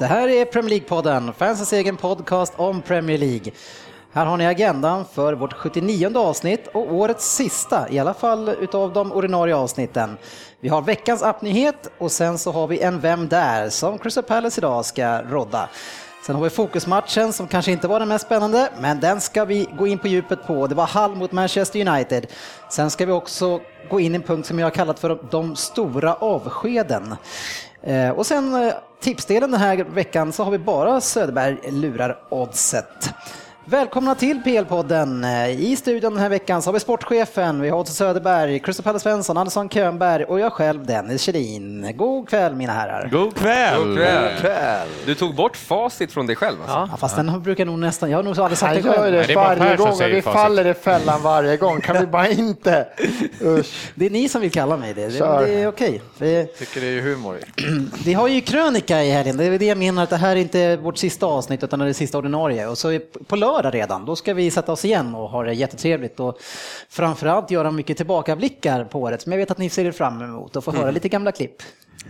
Det här är Premier League-podden, fansens egen podcast om Premier League. Här har ni agendan för vårt 79 avsnitt och årets sista, i alla fall utav de ordinarie avsnitten. Vi har veckans appnyhet och sen så har vi en Vem där? som Crystal Palace idag ska rodda. Sen har vi fokusmatchen som kanske inte var den mest spännande, men den ska vi gå in på djupet på. Det var Hall mot Manchester United. Sen ska vi också gå in i en punkt som jag har kallat för de stora avskeden. Eh, och sen eh, tipsdelen den här veckan så har vi bara Söderberg lurar oddset. Välkomna till PL-podden. Eh, I studion den här veckan så har vi sportchefen, vi har Otto Söderberg, Christopher Svensson, Andersson Könberg och jag själv Dennis Kjellin. God kväll mina herrar. God kväll! God kväll. Du tog bort facit från dig själv alltså? Ja, fast den brukar nog nästan, jag har nog aldrig sagt det gör själv. det Nej, det varje gång och vi faller i fällan varje gång. Kan vi bara inte? Usch. Det är ni som vill kalla mig det, det, det är okej. Vi, Tycker det är humor. vi har ju krönika i helgen, det är det jag menar att det här är inte vårt sista avsnitt utan det är det sista ordinarie. Och så på lördag redan, då ska vi sätta oss igen och ha det jättetrevligt och framförallt göra mycket tillbakablickar på året som jag vet att ni ser fram emot och få höra lite gamla klipp.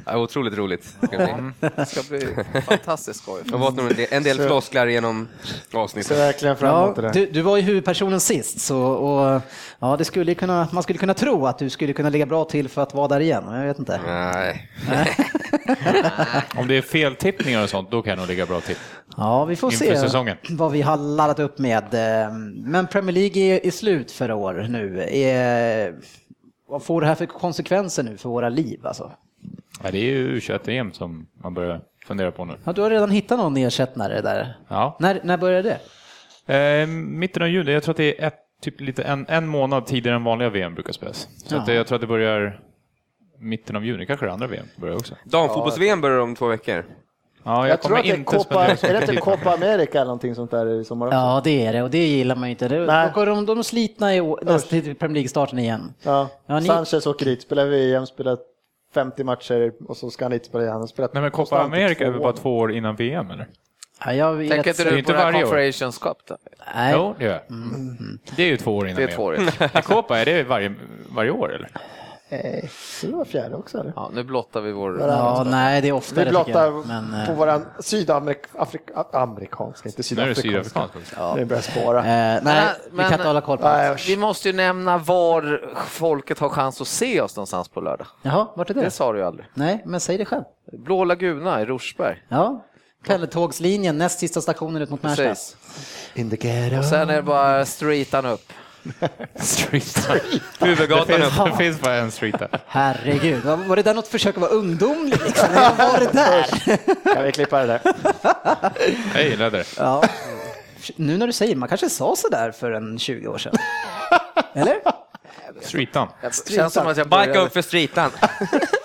Ja, otroligt roligt. Ska det bli. Det ska bli fantastiskt skoj. Det har varit en del- en del flosklar genom Ser avsnittet. verkligen fram Ja, emot det. du, du var ju huvudpersonen sist så, och, ja, det skulle kunna, man skulle kunna tro att du skulle kunna ligga bra till för att vara där igen, men jag vet inte. Nej. Om det är feltippningar och sånt, då kan jag nog ligga bra till. Ja, vi får se säsongen. vad vi har laddat upp med. Eh, Men Premier League är, är slut för år nu. Är, vad får det här för konsekvenser nu för våra liv? Alltså? Ja, det är ju u em som man börjar fundera på nu. Ja, du har redan hittat någon ersättare där. Ja. När, när började det? Eh, mitten av juli, jag tror att det är ett, typ lite en, en månad tidigare än vanliga VM brukar spelas. Så att, Ja. eh, jag tror att det börjar mitten av juni, kanske det andra VM börjar också. Damfotbolls-VM börjar om två veckor. Ja, jag, Jag tror att det är Copa, är det inte. Copa America eller någonting sånt där i sommar också? Ja, det är det och det gillar man ju inte. Det, går de, de är slitna i nästa Premier League-starten igen. Ja. Ja, ni- Sanchez åker dit, spelar VM, spelar 50 matcher och så ska han dit spela igen. Han spelat Nej, men Copa America är väl bara två år innan VM eller? Ja, jag är Tänker inte du på det här. Confederations Cup? då? Nej. Jo, det gör jag. Det är ju två år innan Det är VM. två år. Copa, är det varje, varje år eller? Eh, så det var fjärde också eller? Ja, nu blottar vi vår... Ja, nej, det är oftare Vi blottar jag. Men, eh, på våran sydamerikanska, inte Nu är det sydafrikanska. Det börjar spåra. eh, nej, Men- vi kan inte hålla koll på Nej. Vi måste ju nämna var folket har chans att se oss någonstans på lördag. Jaha, vart är det? Det sa du ju aldrig. Nej, men säg det själv. Blå Laguna i Rosersberg. Ja, Pelletågslinjen, näst sista stationen ut mot Märsta. Precis. In the ghetto. Och sen är det bara streetan upp. Street. Det Huvudgatan upp. det finns bara en street där. Herregud, var det där något försök att vara ungdomlig liksom? Vad var det där? Kan vi klippa det där? Jag gillar det. Ja. Nu när du säger man kanske sa sådär för en 20 år sedan. Eller? Streetan. Det känns som att jag Bike började, upp för streetan.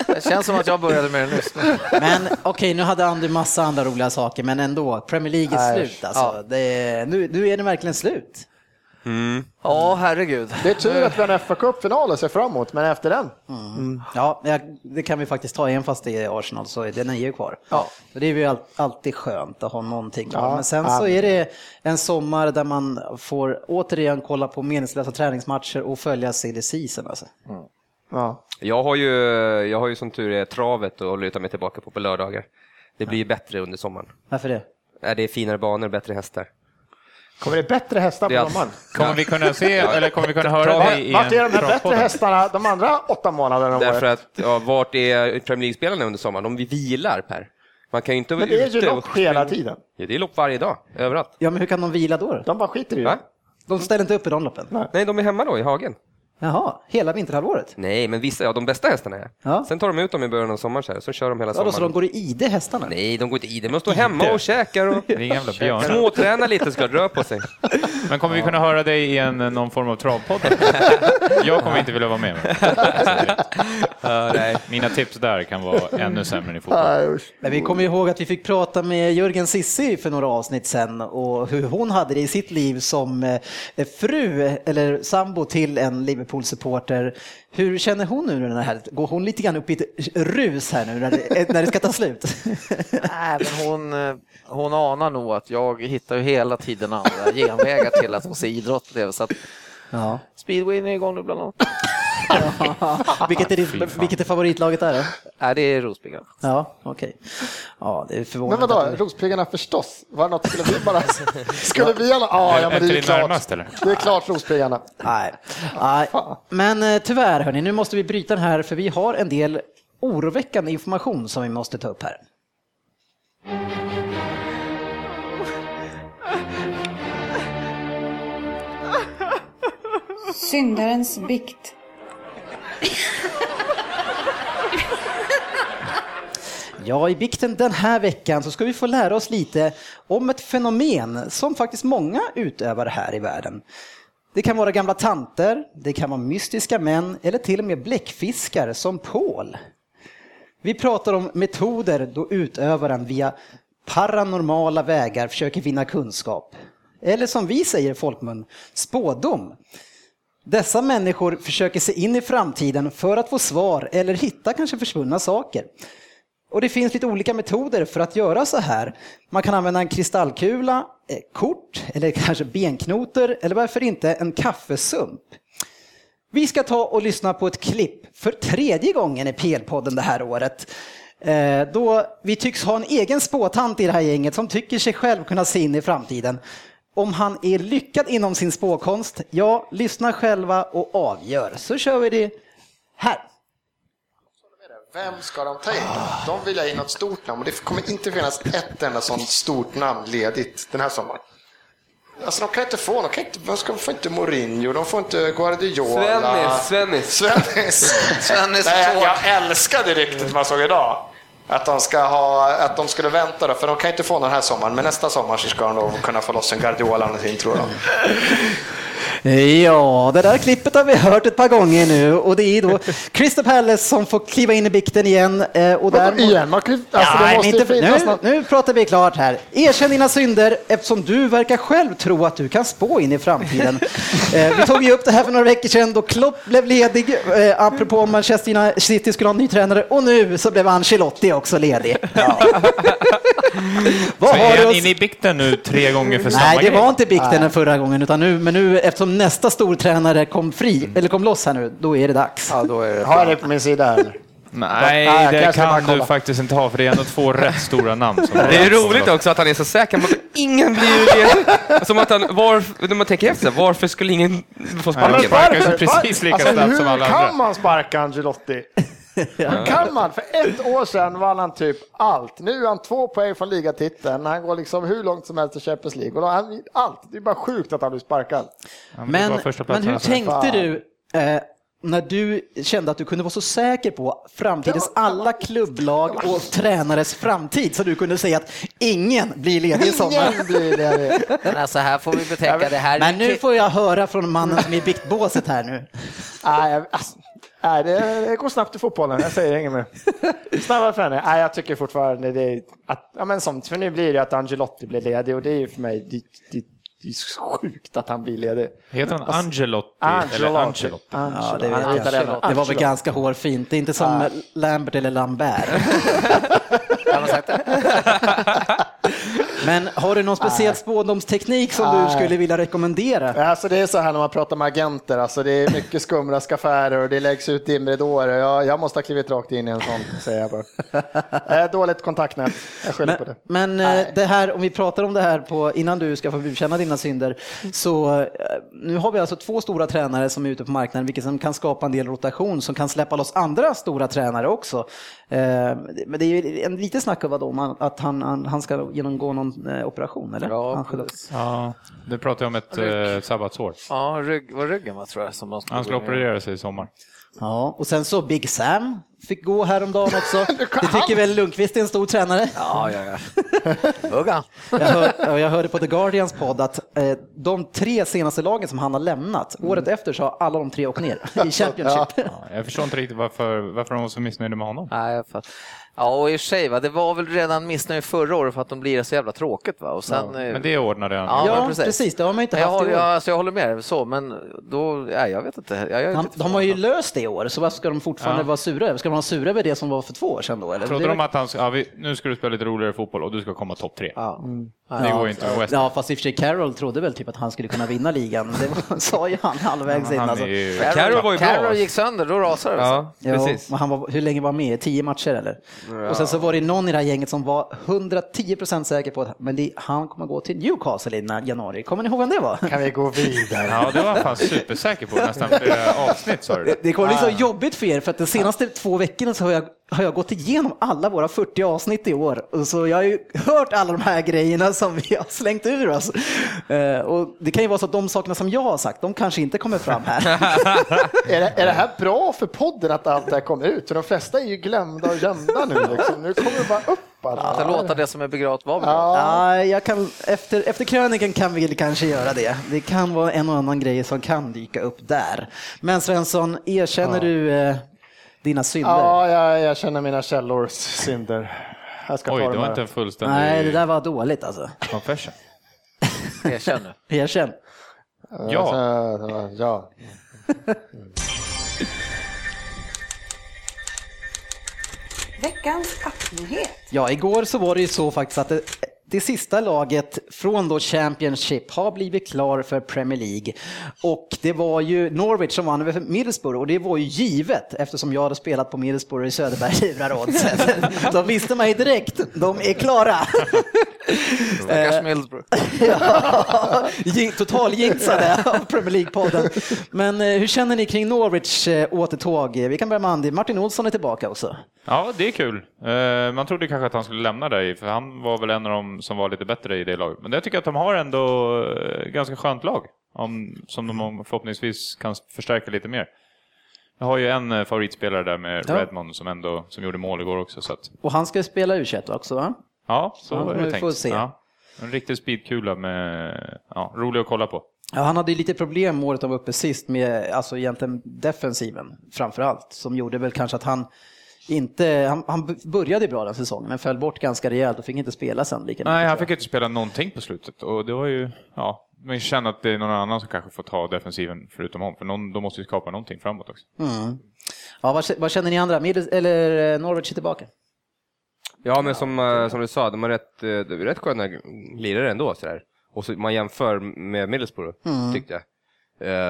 det känns som att jag började med det nyss. Men okej, nu hade Andy massa andra roliga saker, men ändå, Premier League är slut alltså. ja. Det är, nu, nu är det verkligen slut. Ja, herregud. Det är tur att vi har en fa Cup-final att se fram emot, men efter den? Ja, jag- det kan vi faktiskt ta, även fast det är Arsenal så är det nio kvar. Ja. Så det är ju all, alltid skönt att ha någonting kvar. Ja, Men sen ja. så är det en sommar där man får återigen kolla på meningslösa träningsmatcher och följa silly season alltså. Ja. Jag har ju, jag har ju som tur är travet att luta mig tillbaka på på lördagar. Det blir ju bättre under sommaren. Varför det? Äh, Det är finare banor, bättre hästar. Kommer det bättre hästar på sommaren? Kommer vi kunna se, eller kommer vi kunna höra det i vart är de här bättre hästarna de andra åtta månaderna om Därför året? att, ja, vart är Premier League-spelarna under sommaren? De vilar Per. Man kan ju inte Men det är ju lopp och hela tiden. Ja, det är lopp varje dag, överallt. Ja, men hur kan de vila då? De bara skiter i det. Va? De ställer inte upp i de loppen. Nej. Nej, de är hemma då i hagen. Jaha, hela vinterhalvåret? Nej, men vissa, ja de bästa hästarna är. Ja. Sen tar de ut dem i början av sommaren så, här, så kör de hela Ja, då, så sommaren. de går i ide hästarna? Nej, de går inte i det. De står hemma och käkar och småtränar lite ska röra på sig. Men kommer vi kunna höra dig i en, någon form av travpodd? Jag kommer inte vilja vara med. Nej. Mina tips där kan vara ännu sämre än i fotboll. Men vi kommer ihåg att vi fick prata med Jörgen Sissi för några avsnitt sen och hur hon hade det i sitt liv som eh, fru eller sambo till en Liverpool-supporter. Hur känner hon nu när det här, går hon lite grann upp i ett rus här nu när det, när det ska ta slut? Nej, men hon, eh, hon anar nog att jag hittar ju hela tiden andra genvägar till att få se idrott. Så att Ja. speedwayen är igång nu bland annat. vilket, är ditt, vilket är favoritlaget där då? Nej, det är Rospiggan. Ja, okej. Ja, det är Men förvånande. vadå, att- Rospiggarna förstås? Var det något skulle vi bara... Skulle vi alla... Ja, ja men det är ju klart. närmast, eller? Det är klart Rospiggarna. Nej. Nej. Men eh, tyvärr hörni, nu måste vi bryta den här för vi har en del oroväckande information som vi måste ta upp här. Syndarens bikt. Ja, i bikten den här veckan så ska vi få lära oss lite om ett fenomen som faktiskt många utövar här i världen. Det kan vara gamla tanter, det kan vara mystiska män eller till och med bläckfiskar som Paul. Vi pratar om metoder då utövaren via paranormala vägar försöker vinna kunskap. Eller som vi säger i folkmun, spådom. Dessa människor försöker se in i framtiden för att få svar eller hitta kanske försvunna saker. Och det finns lite olika metoder för att göra så här. Man kan använda en kristallkula, eh, kort eller kanske benknotor eller varför inte en kaffesump. Vi ska ta och lyssna på ett klipp för tredje gången i PL-podden det här året. Eh, då vi tycks ha en egen spåtant i det här gänget som tycker sig själv kunna se in i framtiden. Om han är lyckad inom sin spåkonst, ja, lyssna själva och avgör. Så kör vi det här. Vem ska de ta in? De vill ha in något stort namn och det kommer inte finnas ett enda sånt stort namn ledigt den här sommaren. Alltså de kan inte få, de, kan inte, de ska, får inte Mourinho, de får inte Guardiola. Svennis, Svennis. Svennis. Svennis Nej, jag älskade ryktet man såg idag. Att de, ska ha, att de skulle vänta då, för de kan inte få den här sommaren. Men nästa sommar så ska de då kunna få loss en Guardiola eller någonting tror de. Ja, det där klippet har vi hört ett par gånger nu och det är då Crystal Palace som får kliva in i bikten igen. eh, Och där igen? Man alltså, Ja, det måste inte, nu, nu pratar vi klart här. Erkänn dina synder eftersom du verkar själv tro att du kan spå in i framtiden. eh, vi tog ju upp det här för några veckor sedan då Klopp blev ledig, eh, apropå om Manchester City skulle ha en ny tränare och nu så blev Ancelotti också ledig. Ja. Vad Så har är du han att- inne i bikten nu tre gånger för samma Nej, det grej? var inte bikten den förra gången, utan nu, men nu eftersom nästa stortränare kom fri, eller kom loss här nu, då är det dags. Ja, då är det Har jag det på min sida här? Nej, det kan du faktiskt inte ha, för det är ändå två rätt stora namn. Som Det är roligt också att han är så säker på att ingen blir ledig. Som att han, var, när man tänker efter, varför skulle ingen få sparken? sparkar sig precis lika alltså, snabbt hur som alla kan andra. man sparka Angelotti? Hur kan man? För ett år sedan vann han typ allt. Nu är han två poäng från ligatiteln. Han går liksom hur långt som helst i Champions League. Och han, allt. Det är bara sjukt att han blir sparkad. Men, men hur tänkte Fan. du eh, när du kände att du kunde vara så säker på framtidens alla klubblag och tränares framtid så du kunde säga att ingen blir ledig i sommar? Ingen blir det. Men alltså här får vi betänka det här. Men nu får jag höra från mannen som är i biktbåset här nu. Nej, alltså, nej det, det går snabbt i fotbollen. Jag säger inget mer. Snabbare förändring. Nej, jag tycker fortfarande det är att, ja men som, för nu blir det att Angelotti blir ledig och det är ju för mig, det, det, det är sjukt att han blir ledig. Heter han Angelotti? Angelotti. Eller Ancelotti? Ja, det, Han italienare. det var väl ganska hårfint. Det är inte som Lambert eller Lambert. Har man sagt det? Men har du någon speciell spådomsteknik som du Nej. skulle vilja rekommendera? Alltså det är så här när man pratar med agenter, alltså det är mycket skumraskaffärer och det läggs ut dimridåer. Jag, jag måste ha klivit rakt in i en sån, säger jag bara. Eh, Dåligt kontaktnät, jag skyller på det. Men eh, det här, om vi pratar om det här på, innan du ska få bekänna dina synder, så eh, nu har vi alltså två stora tränare som är ute på marknaden, vilket som kan skapa en del rotation, som kan släppa loss andra stora tränare också. Men det är ju en lite snack om att han, han, han ska genomgå någon någon eh, operation, eller? Ja. Ja, det pratar jag om ett eh, sabbatsår. Ja, rygg, var ryggen va, tror jag som de Han skulle operera sig i sommar. Ja, och sen så Big Sam fick gå häromdagen också. Det tycker väl Lundqvist är en stor tränare? Ja, ja, ja. Hugga. Jag, hör, ja, jag hörde på The Guardians podd att eh, de tre senaste lagen som han har lämnat, året efter så har alla de tre åkt ner i Championship. Ja, jag förstår inte riktigt varför, varför de var så missnöjda med honom. Nej, jag fattar. Ja, och i och för sig, va, det var väl redan missnöje förra året för att de blir så jävla tråkigt. Va? Och sen, eh, Men det ordnade han. Ja, Ja, precis. precis. det har man inte jag, haft i år. jag, alltså, jag håller med så, men då, nej, jag vet inte. Jag, jag Han, lite de har ju löst det i år, så varför ska de fortfarande Ja. vara sura över? Ska de vara sura över det som var för två år sedan då? Eller? Trodde Det- de att han ja, vi, nu ska du spela lite roligare fotboll och du ska komma topp tre. Ja. Det går ju inte med West. Ja, fast i och för sig Carroll trodde väl typ att han skulle kunna vinna ligan. Det sa ju han halvvägs in. Alltså. ju... Carroll var ju bra. Carroll gick sönder, då rasade det. Ja, Ja, precis. men han var, hur länge var han med? Tio matcher eller? Och sen så var det någon i det här gänget som var 110% säker på att men det, han kommer gå till Newcastle i januari. Kommer ni ihåg vem det var? Kan vi gå vidare? Ja, det var han fan supersäker på nästan flera avsnitt sa du. Det, det kommer bli så jobbigt för er för att de senaste två veckorna så har jag, har jag gått igenom alla våra 40 avsnitt i år. Och Så jag har ju hört alla de här grejerna som vi har slängt ur oss. Eh, och det kan ju vara så att de sakerna som jag har sagt, de kanske inte kommer fram här. Är det, är det här bra för podden att allt det här kommer ut? För de flesta är ju glömda och gömda nu. Liksom. Nu kommer det bara upp Att alla. låta det som är begravt vara begravt. Ja, jag kan, efter, efter kröniken kan vi kanske göra det. Det kan vara en och annan grej som kan dyka upp där. Men Svensson, erkänner du eh, dina synder? Ja, jag, jag känner mina källors synder. Jag ska Oj, ta det var här. inte en fullständig Nej, det där var dåligt alltså. confession. Erkänn nu. Erkänn. Ja. Ja. ja. Veckans appnyhet. Ja, igår så var det ju så faktiskt att det, det sista laget från då Championship har blivit klar för Premier League. Och det var ju Norwich som vann över Middlesbrough och det var ju givet eftersom jag hade spelat på Middlesbrough i Söderberg Livraroddset. Då visste man ju direkt, de är klara. Stackars Middlesbrough. Ja, totaljinxade av Premier League-podden. Men eh, hur känner ni kring Norwich eh, återtåg? Vi kan börja med Andy. Martin Olsson är tillbaka också. Ja, det är kul. Eh, Man trodde kanske att han skulle lämna dig, för han var väl en av dem som var lite bättre i det laget. Men jag tycker att de har ändå eh, ganska skönt lag, om, som de förhoppningsvis kan förstärka lite mer. Jag har ju en eh, favoritspelare där med Ja. Redmond som ändå som gjorde mål igår också. Så att, Och han ska spela U21 också va? ja, så Ja, är det får tänkt. se. Ja, en riktig speedkula med, ja, rolig att kolla på. Ja, han hade ju lite problem året han var uppe sist med alltså egentligen defensiven framför allt. Som gjorde väl kanske att han inte, han, han började bra den säsongen men föll bort ganska rejält och fick inte spela sen lika Nej, mycket, han tror fick inte spela någonting på slutet och det var ju, ja, man känner att det är någon annan som kanske får ta defensiven förutom honom, för någon, de måste ju skapa någonting framåt också. Mm. Ja, vad, vad känner ni andra? Middles, eller eh, Norwich är tillbaka? Ja, men som, eh, som du sa, de har rätt, eh, är rätt sköna lirare ändå. Sådär. Och så man jämför med Middlesbrough, tyckte jag.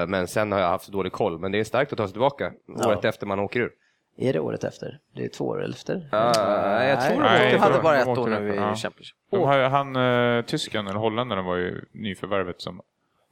Men sen har jag haft så dålig koll, men det är starkt att ta sig tillbaka året efter man åker ur. Är det året efter? Det är två år efter? Uh, jag tror Nej, De hade bara ett år nu i ja. Championship. De han, eh, tysken, eller holländaren, var ju nyförvärvet som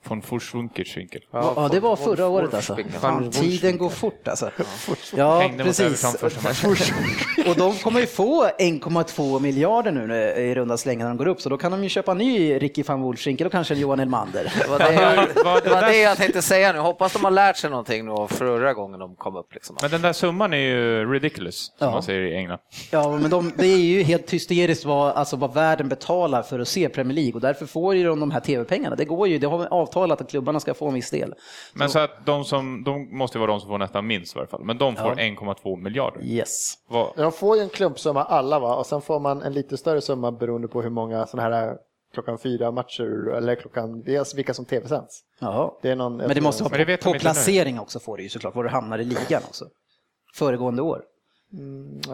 von Furschwinkel. Ja, det var förra året alltså. Fan, tiden går fort alltså. Ja, precis. Och de kommer ju få 1,2 miljarder nu i runda slängar när de går upp, så då kan de ju köpa en ny Ricky van Wolfschinkel och kanske en Johan Elmander. Det var det, jag, Vad- det var där- det jag tänkte säga nu. Hoppas de har lärt sig någonting nu förra gången de kom upp. Liksom. Men den där summan är ju ridiculous, som Ja. man säger i England. Ja, men de, det är ju helt hysteriskt vad, alltså vad världen betalar för att se Premier League och därför får ju de de här tv-pengarna. Det går ju, det har vi avtalat att klubbarna ska få en viss del. Men så att de som, de måste vara de som får nästan minst i varje fall. Men de får 1,2 miljarder. Yes. Vad, De får ju en klumpsumma alla va? Och sen får man en lite större summa beroende på hur många sådana här klockan fyra matcher eller klockan, dels vilka som tv-sänds. Ja. Det är någon, Men det måste vara det på, på nu. placering också får det ju såklart, var du hamnar i ligan också. Föregående år.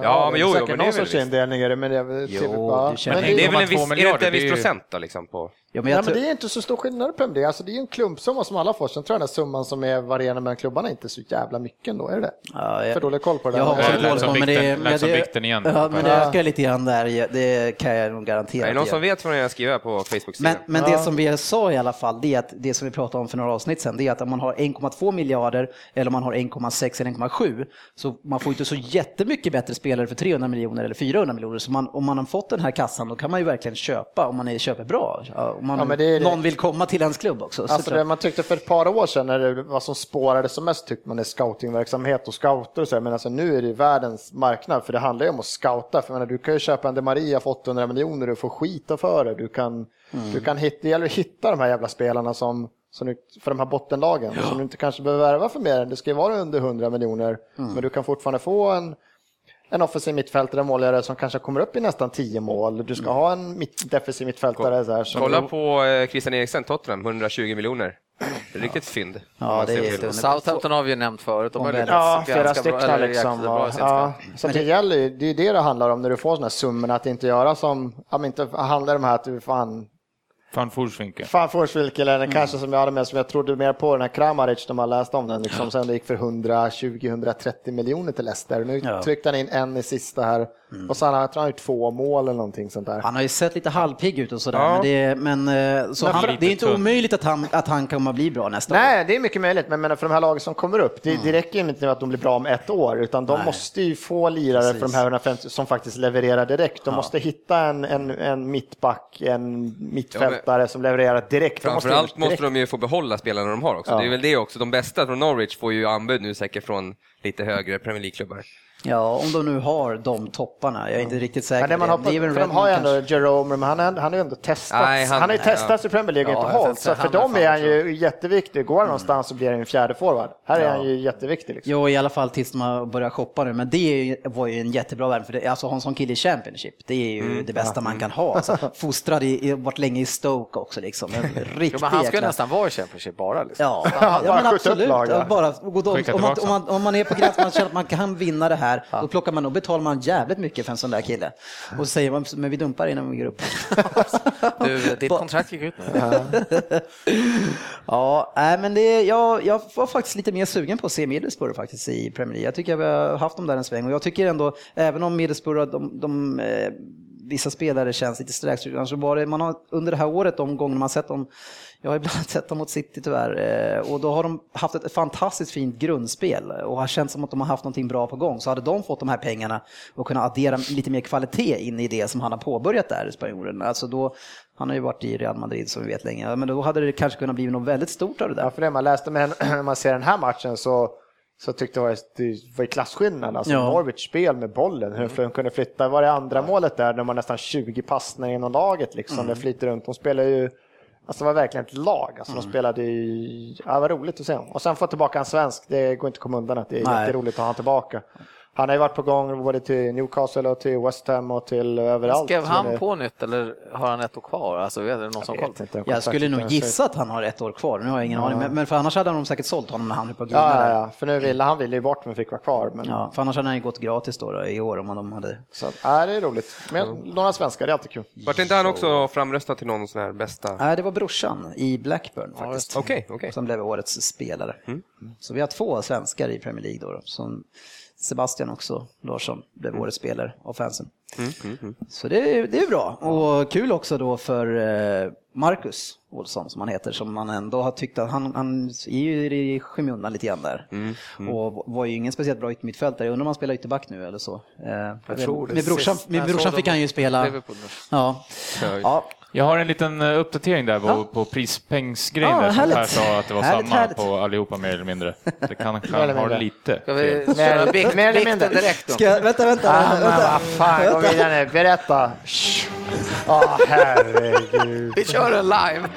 Ja, men jo, jo, men det är någon väl sorts indelning är det, men det är väl Jo, ja. du Men Det är väl en 1,2 viss, är det inte en det viss procent då, liksom, på Ja, men Nej, men det är inte så stor skillnad på det. Alltså, det är ju en klumpsumma som alla får. Sen tror jag den här summan som är varierande mellan klubbarna inte är så jävla mycket ändå. Är det det? Ja, jag- För dålig koll på det Jag har också koll på men det, vikten- men lät som det, vikten igen. Ja, men det ökar lite grann där, det kan jag nog garantera. Är det någon det som vet vad jag skriver på Facebook-sidan? Men, men det som vi sa i alla fall, det är att det som vi pratade om för några avsnitt sedan, det är att om man har 1,2 miljarder eller om man har 1,6 eller 1,7 så man får inte så jättemycket bättre spelare för 300 miljoner eller 400 miljoner. Så man, om man har fått den här kassan då kan man ju verkligen köpa om man är, köper bra. Ja, Om man, Ja, men det någon vill komma till ens klubb också. Så Alltså det man tyckte för ett par år sedan när det var som spårade som mest tyckte man är scoutingverksamhet och scouter och så men alltså nu är det världens marknad för det handlar ju om att scouta. För menar, du kan ju köpa en De Maria för 800 miljoner och få skita för det. Du kan, du kan hitta, det gäller att hitta de här jävla spelarna som, du, för de här bottenlagen som du inte kanske behöver värva för mer än, det ska ju vara under 100 miljoner, men du kan fortfarande få en en offensiv mittfältare, målgörare som kanske kommer upp i nästan 10 mål. Du ska ha en mitt, defensiv mittfältare. Så här, som Kolla på eh, Christian Eriksen, Tottenham, 100 miljoner. Riktigt fynd. Ja, det är under- Southampton har vi ju nämnt förut. De Ja, flera stycken liksom. bra ja, så det, gäller ju, det är det det handlar om när du får sådana här summor, att inte göra som, ja, men inte handlar om här att du fan, Fan Forsvinke. fan Forsvik eller Mm. kanske som jag hade med, som jag trodde mer på, den här Kramaric när man läste om den, liksom, sen det gick för 120-130 miljoner till Leicester. Nu Ja. Tryckte han in en i sista här och sen har han gjort två mål eller någonting sånt där. Han har ju sett lite halvpigg ut och sådär, Ja. men, det, men, eh, så Men han, det är inte omöjligt att han, att han kommer att bli bra nästa år. Nej, det är mycket möjligt, men för de här lagen som kommer upp, det, det räcker ju inte med att de blir bra om ett år, utan de Mm. Nej. måste ju få lirare för de Precis. här 150 som faktiskt levererar direkt. De måste hitta en, en, en mittback, en mittfältare som levererar direkt. Framförallt direkt. måste de ju få behålla spelarna de har också. Ja. Det är väl det också. De bästa från Norwich får ju anbud nu säkert från lite högre Premier League-klubbar. Ja, om de nu har de topparna. Jag är inte riktigt säker. Men det man på väl för de har ju ändå. Jerome, men han, har- han har ju ändå testats. Nej, han, han- har ju testats ja. i Premier League och Ja, inte hållit, så för dem är han ju jätteviktig. Går han någonstans så blir han ju en fjärde forward. Här är han ju jätteviktig. Liksom. Jo, i alla fall tills man börjar shoppa nu. Men det är ju, var ju en jättebra värld. För det, alltså, ha en sån kille i Championship, det är ju Mm. det bästa man kan ha. Alltså, fostrad i, i, varit länge i Stoke också liksom. En Jo, riktig men han jäkla- nästan vara i Championship bara. Liksom. Ja, ja men absolut. ja. Ja, bara, gå då, Skicka om, man, tillbaka om, man, om man är på gränsen, man känner att man kan vinna det här, då plockar man och betalar man jävligt mycket för en sån där kille. Och så säger man, men vi dumpar innan vi går upp. Du, ditt kontrakt gick ut nu. Ja, nej, men det, jag, jag var faktiskt lite mer sugen på att se Middlesbrough faktiskt i Premier League. Jag tycker vi har haft dem där en sväng och jag tycker ändå, även om Middlesbrough, de, de, eh, vissa spelare känns lite sträckstyrda, så var det, man har under det här året, de gånger man sett dem, jag har ibland sett dem mot City tyvärr, eh, och då har de haft ett fantastiskt fint grundspel och har känt som att de har haft någonting bra på gång. Så hade de fått de här pengarna och kunnat addera lite mer kvalitet in i det som han har påbörjat där i spanjoren, alltså då, han har ju varit i Real Madrid som vi vet länge, men då hade det kanske kunnat bli något väldigt stort av det där. Ja, för det man läste, men när man ser den här matchen så, så tyckte jag att det var i klasskillnad. Alltså Ja. Norwich spel med bollen, hur de kunde flytta. Var det andra målet där, när de har nästan 20 passningar inom laget liksom, det flyter runt. De spelar ju, alltså det var verkligen ett lag. Alltså de spelade i, ja, det var roligt att se. Och sen få tillbaka en svensk, det går inte att komma undan att det är Nej. jätteroligt att ha honom tillbaka. Han har ju varit på gång både till Newcastle och till West Ham och till överallt. Skrev han det- på nytt eller har han ett år kvar? Alltså, vet, är det någon som Jag koll? vet inte. Jag skulle nog gissa att han har ett år kvar, nu har jag ingen aning, men, men för annars hade de säkert sålt honom när han höll på Ja, ja, ja, för nu ville han ville ju bort men fick vara kvar. Men... Ja, för annars hade han ju gått gratis då, då i år om de hade... Så, ja, det är roligt. Men några svenskar, det är alltid kul. Vart inte han också framröstad till någon sån här bästa? Nej, det var brorsan i Blackburn faktiskt. Okej, okej. Som blev årets spelare. Så vi har två svenskar i Premier League då, då som Sebastian också, Larsson, blev årets spelare av fansen. Så det, är- det är bra. Och kul också då för eh, Marcus Olsson som han heter, som man ändå har tyckt att han, han är ju i skymundan lite grann där. Och var ju ingen speciellt bra yttermittfältare. Jag undrar om han spelar ytterback nu eller så. Eh, Jag det. Med brorsan, med jag brorsan fick han ju spela. Ja. ja. Jag har en liten eh, uppdatering där på, på prispengsgrejen Ja, där som. Per sa att det var Härligt, samma härligt. på allihopa mer eller mindre. Det kan kanske ha lite Ska vi köra bikt, Mer eller mindre. bikten direkt då? Ska vänta, vänta. Ah, men vänta. vad fan, gå vidare nu. Berätta. Ja, herregud. Vi kör en live!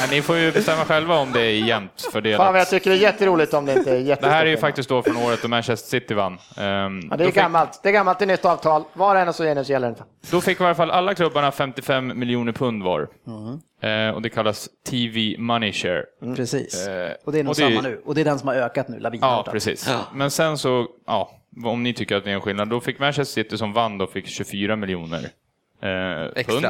Men ni får ju bestämma själva om det är jämnt Fan, fördelat. vad jag tycker det är jätteroligt om det inte är Det jättestort. här är ju faktiskt då från året då Manchester City vann. Ehm, Ja, det är fick- gammalt. Det är gammalt, det är nytt avtal. Var det än så gäller så gäller det inte. Då fick i alla fall alla klubbarna 55 miljoner pund var. Mm. Eh, och det kallas TV Money Share. Precis. Eh, Och det är nog och det är- samma nu. Och det är den som har ökat nu, Ja, lavinartat. precis. Men sen så, ja, om ni tycker att det är en skillnad, då fick Manchester City som vann då fick 24 miljoner eh, Extra. pund.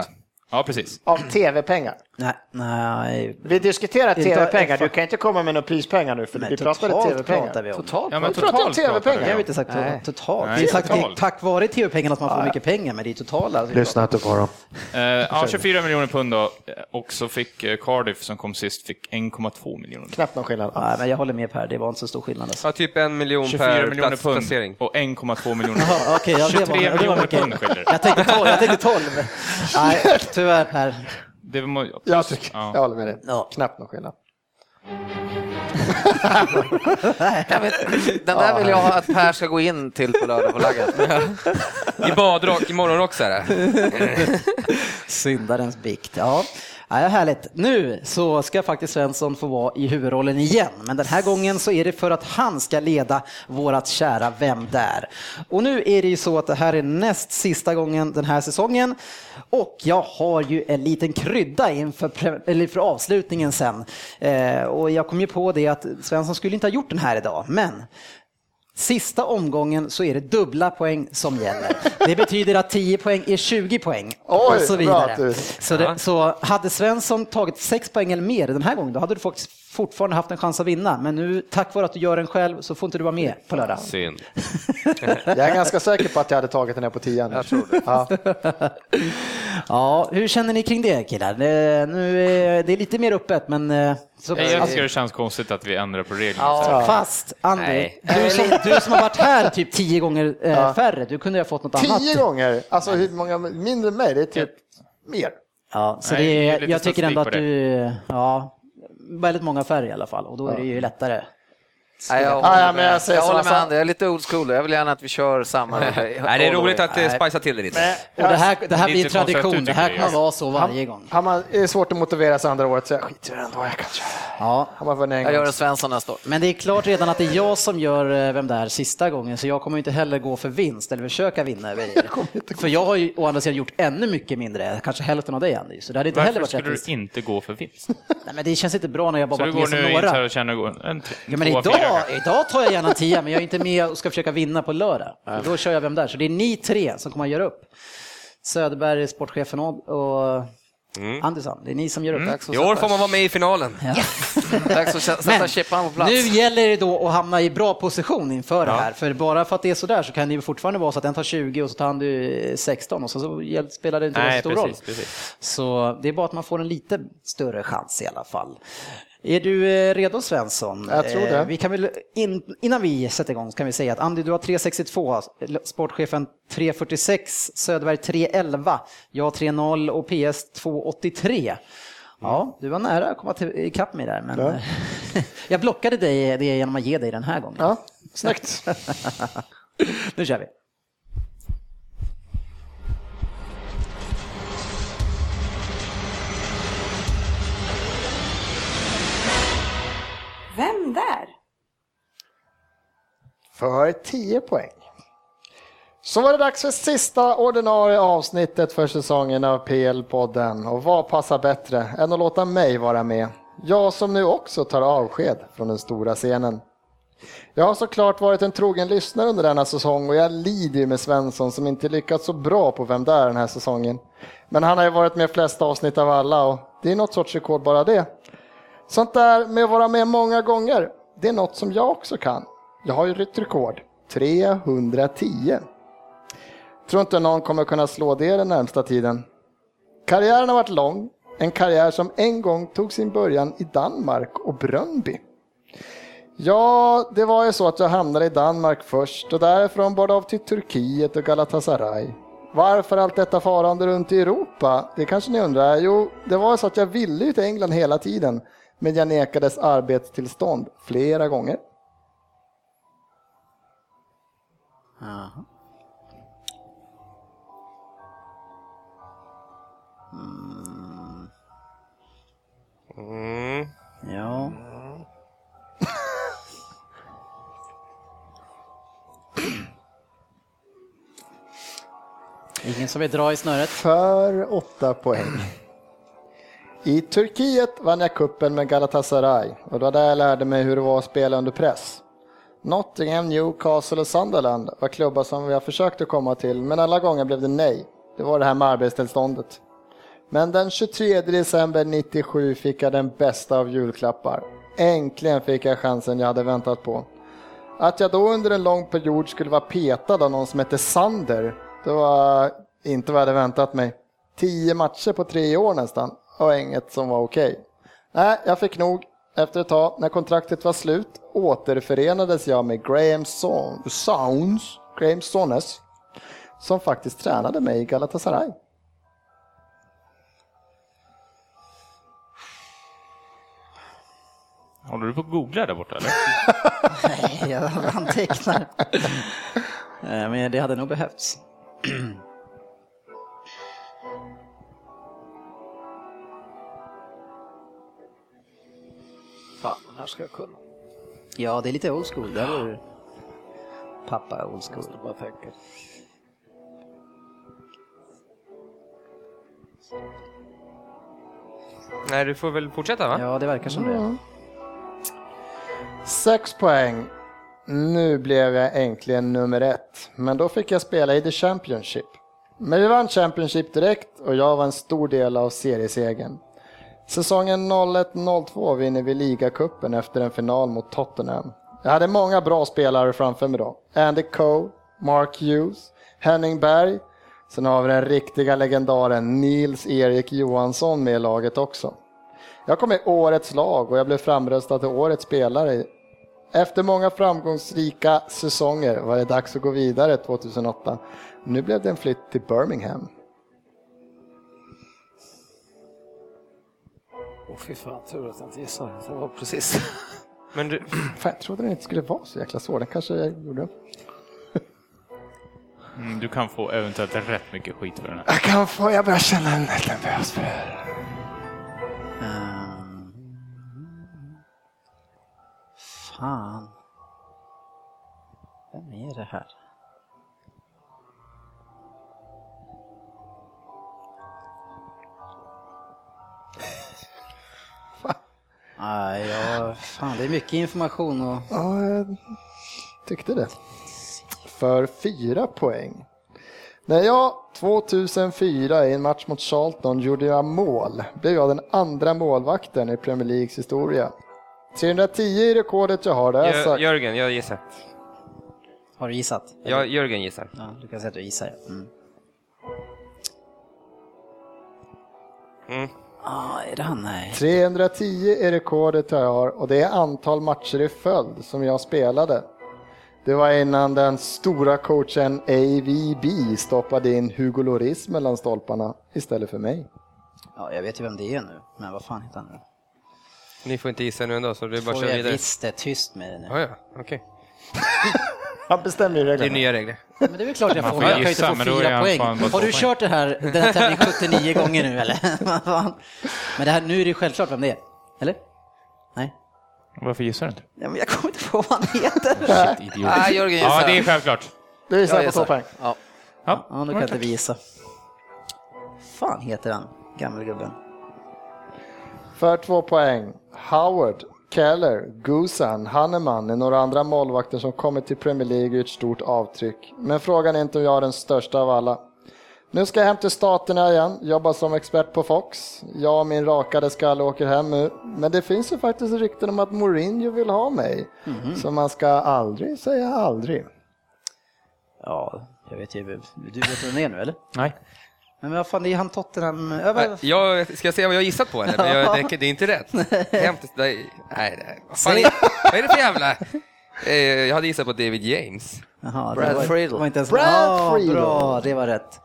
Ja, precis. Av tv-pengar. Nej, nej. Vi diskuterar tv-pengar, du kan inte komma med några prispengar nu för Men vi pratade totalt tv-pengar. pratar vi om. Totalt? Ja, men Vi pratar om totalt TV-pengar. Jag har vi inte sagt Nej. totalt. Nej, det är sagt att det är totalt. tack vare tv-pengarna som man får mycket pengar, men det är totala. inte på dem. Eh, ja, 24 miljoner pund då. Och så fick eh, Cardiff, som kom sist, fick 1,2 miljoner. Knappt någon skillnad Nej, men jag håller med Per, det var inte så stor skillnad. Alltså. Ja, typ en miljon 24 per miljoner pund placering. och 1,2 miljoner. Ja, det var- 23 det var miljoner pund skiljer det. Jag tänkte 12. Jag tänkte 12. Nej, tyvärr Per. Det var, Jag, tycker, Ja. jag håller med dig. Ja. Knappt någon skillnad. Jag den där vill jag ha att Per ska gå in till på lördag på lagget. I badrock, i morgonrock så här. Syndarens bikt, ja. Ja, härligt. Nu så ska faktiskt Svensson få vara i huvudrollen igen, men den här gången så är det för att han ska leda vårat kära Vem där? Och nu är det ju så att det här är näst sista gången den här säsongen och jag har ju en liten krydda inför eller för avslutningen sen. Eh, och jag kom ju på det att Svensson skulle inte ha gjort den här idag, men Sista omgången så är det dubbla poäng som gäller. Det betyder att 10 poäng är 20 poäng och Oj, så vidare. Så, det, så hade Svensson tagit 6 poäng eller mer den här gången, då hade du faktiskt fortfarande haft en chans att vinna. Men nu, tack vare att du gör den själv, så får inte du vara med på lördag. Synd. Jag är ganska säker på att jag hade tagit den här på tian. Jag tror det. Ja. Ja, hur känner ni kring det killar? Det, nu är det är lite mer öppet, men... Så, Jag tycker det känns konstigt att vi ändrar på reglerna. Ja. Fast, Andy, du som, du som har varit här typ tio gånger eh, färre, du kunde ju ha fått något annat. Tio gånger? Alltså hur många mindre än mig? Det är typ mer. Ja, så Nej, det är jag tycker ändå att du, ja, väldigt många färre i alla fall och då är det ju lättare. Nej, jag Ja, håller ja, men med, jag jag håller jag med. Andy, jag är lite old school. Jag vill gärna att vi kör samma. Nej, det är roligt att det spicea till det lite. Och det här, det här Lite blir tradition, konstigt det här kommer jag. vara så varje gång. Har man, är det svårt att motivera sig andra året så jag skiter i det ändå. Jag kan. Ja. Vunnit en Jag gör gång. en Svensson nästa år. Men det är klart redan att det är jag som gör eh, Vem där sista gången, så jag kommer inte heller gå för vinst eller försöka vinna er. För jag har ju å andra sidan gjort ännu mycket mindre, kanske hälften av dig Andy, så det hade inte heller Varför varit skulle rättvist. du inte gå för vinst? Nej, men det känns inte bra när jag bara du varit går med som nu in så här några. och känner en t- Ja, men fyra idag, idag tar jag gärna tia, men jag är inte med och ska försöka vinna på lördag. Då kör jag Vem där? Så det är ni tre som kommer att göra upp. Söderberg, sportchefen och, och Andersson, det är ni som gör upp. Att I år får man vara med i finalen. Dags att sätta chippan på plats. nu gäller det då att hamna i bra position inför det här. För bara för att det är sådär så kan det ju fortfarande vara så att en tar 20 och så tar han du 16 och så, så spelar det inte Nej, så stor roll. precis, precis. Så det är bara att man får en lite större chans i alla fall. Är du eh, redo Svensson? Jag tror det. Eh, Vi kan väl in, innan vi sätter igång kan vi säga att Andy du har 3.62, sportchefen 3.46, Söderberg 3.11, jag 3.0 och PS 2.83. Ja, du var nära att komma till, ikapp mig där, men Ja. jag blockade dig det genom att ge dig den här gången. Ja, snyggt. Nu kör vi. Vem där? För 10 poäng. Så var det dags för sista ordinarie avsnittet för säsongen av PL-podden. Och vad passar bättre än att låta mig vara med? Jag som nu också tar avsked från den stora scenen. Jag har såklart varit en trogen lyssnare under denna säsong och jag lider ju med Svensson som inte lyckats så bra på Vem där den här säsongen. Men han har ju varit med flest avsnitt av alla och det är något sorts rekord bara det. Sånt där med att vara med många gånger, det är något som jag också kan. Jag har ju ett rekord, 310. Tror inte någon kommer kunna slå det den närmsta tiden. Karriären har varit lång, en karriär som en gång tog sin början i Danmark och Brönby. Ja, det var ju så att jag hamnade i Danmark först och därifrån bar det av till Turkiet och Galatasaray. Varför allt detta farande runt i Europa? Det kanske ni undrar. Jo, det var så att jag ville ju till England hela tiden, men jag nekades arbetstillstånd flera gånger. Mm. Ja. Ingen som vill dra i snöret? För åtta poäng. I Turkiet vann jag kuppen med Galatasaray och det var där jag lärde mig hur det var att spela under press. Nottingham, Newcastle och Sunderland var klubbar som jag försökte komma till, men alla gånger blev det nej. Det var det här med arbetstillståndet. Men den 23 december 97 fick jag den bästa av julklappar. Äntligen fick jag chansen jag hade väntat på. Att jag då under en lång period skulle vara petad av någon som hette Sander, det var inte vad jag hade väntat mig. Tio matcher på tre år nästan och inget som var okej. Nej, jag fick nog. Efter ett tag, när kontraktet var slut, återförenades jag med Graham Son- Sounds, Graham Sones, som faktiskt tränade mig i Galatasaray. Håller du på att googla där borta eller? Nej, jag antecknar. Eh, Men det hade nog behövts. Här ska jag kunna. Ja, det är lite old school. Där var pappa old school. Måste bara tänka. Nej, du får väl fortsätta va? Ja, det verkar som det. Sex poäng. Nu blev jag äntligen nummer ett, men då fick jag spela i The Championship. Men vi vann Championship direkt och jag var en stor del av seriesegern. Säsongen 01-02 vinner vi ligacupen efter en final mot Tottenham. Jag hade många bra spelare framför mig då. Andy Coe, Mark Hughes, Henning Berg. Sen har vi den riktiga legendaren Nils-Erik Johansson med i laget också. Jag kom i årets lag och jag blev framröstad till årets spelare. Efter många framgångsrika säsonger var det dags att gå vidare 2008. Nu blev det en flytt till Birmingham. Åh fy fan, tur att jag inte gissade. Det var precis. Men du, Fan, jag trodde den inte skulle vara så jäkla svår. Den kanske jag gjorde. Mm, du kan få eventuellt rätt mycket skit för den här. Jag kan få, jag börjar känna en nervös för det här. Ehm. Fan. Vem är det här? Nej, ja, fan det är mycket information och... Ja, jag tyckte det. För fyra poäng. När jag 2004 i en match mot Charlton gjorde jag mål blev jag den andra målvakten i Premier Leagues historia. 310 i rekordet jag har, det har jag sagt. Jörgen, jag gissar. Har du gissat? Ja, Jörgen gissar. Ja, du kan säga att du gissar. ja. Mm. Mm. Ah, är det han? Nej. 310 är rekordet jag har och det är antal matcher i följd som jag spelade. Det var innan den stora coachen AVB stoppade in Hugo Lloris mellan stolparna istället för mig. Ja, jag vet ju vem det är nu, men vad fan heter han nu? Ni får inte gissa nu ändå, så det är bara att Får köra jag vidare. visst det, tyst med det nu. Ja, ja, okej. Han bestämmer ju Det är reglerna. nya regler. Men det är väl klart jag får, jag kan ju gissa, inte få fyra poäng. Har du kört det här, den här tävlingen 79 gånger nu eller? Men det här, nu är det ju självklart vem det är. Eller? Nej? Varför gissar du inte? Ja, men jag kommer inte på vad han heter. Idiot. Ah, Jörgen Ja, gissar. det är självklart. Du är Jag på två poäng. Ja. Ja, Ja, då kan jag inte visa. fan heter han, gammelgubben? För två poäng. Howard, Keller, Gusan, Hanneman är några andra målvakter som kommit till Premier League och gjort stort avtryck. Men frågan är inte om jag är den största av alla. Nu ska jag hem till Staterna igen, jobba som expert på Fox. Jag och min rakade skalle åker hem nu. Men det finns ju faktiskt rykten om att Mourinho vill ha mig. Så man ska aldrig säga aldrig. Ja, jag vet ju. Du vet vem det är nu eller? Nej. Men vad fan, det är han Tottenham... Ja, vad- Jag, ska jag säga vad jag gissat på eller? Men jag, det, det är inte rätt. Nej, nej, vad fan är, vad är det för jävla... Eh, jag hade gissat på David James. Jaha, Brad var, Friedel. var inte ens... Brad Ja, Friedel. bra, det var rätt.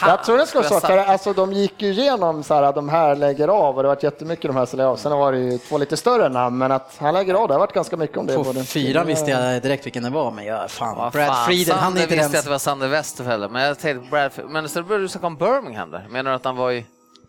Jag tror det ska vara så, för alltså, de gick ju igenom så här, de här lägger av och det har varit jättemycket de här som lägger av. Sen var det ju två lite större namn, men att han lägger av, det har varit ganska mycket om det. På både- fyran visste jag direkt vilken det var, men jag, fan, Vad Brad fan, Friedel, han är Sander inte visste den... att det var Sander Westerfeld, men jag tänkte Brad Men så började du snacka om Birmingham där. Menar du att han var i...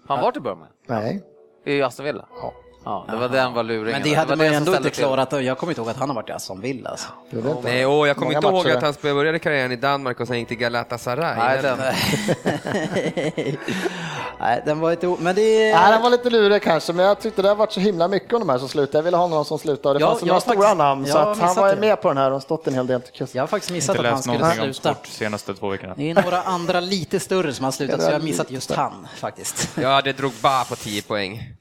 Har han varit i Birmingham? Nej. I Aston Villa? Ja. Ja, det var den var luringen. Men det hade var man ju ändå inte till. klarat. och Jag kommer inte ihåg att han har varit i Aston Villa. Alltså. Det. Nej, åh, jag kommer inte ihåg matcher, att han började karriären i Danmark och sen gick till Galatasaray. Nej, den. Nej, den var o- Men det... Nej, den var lite lurig kanske, men jag tyckte det har varit så himla mycket om de här som slutar. Jag ville ha någon som slutar och det Ja, fanns jag några har stora faktiskt- namn, så jag har att han var det. med på den här och stått en hel del till. Jag har faktiskt missat Inte att han skulle sluta. sport senaste två veckorna. Det är några andra lite större som har slutat, så jag har missat just han faktiskt. Ja, det drog bara på 10 poäng.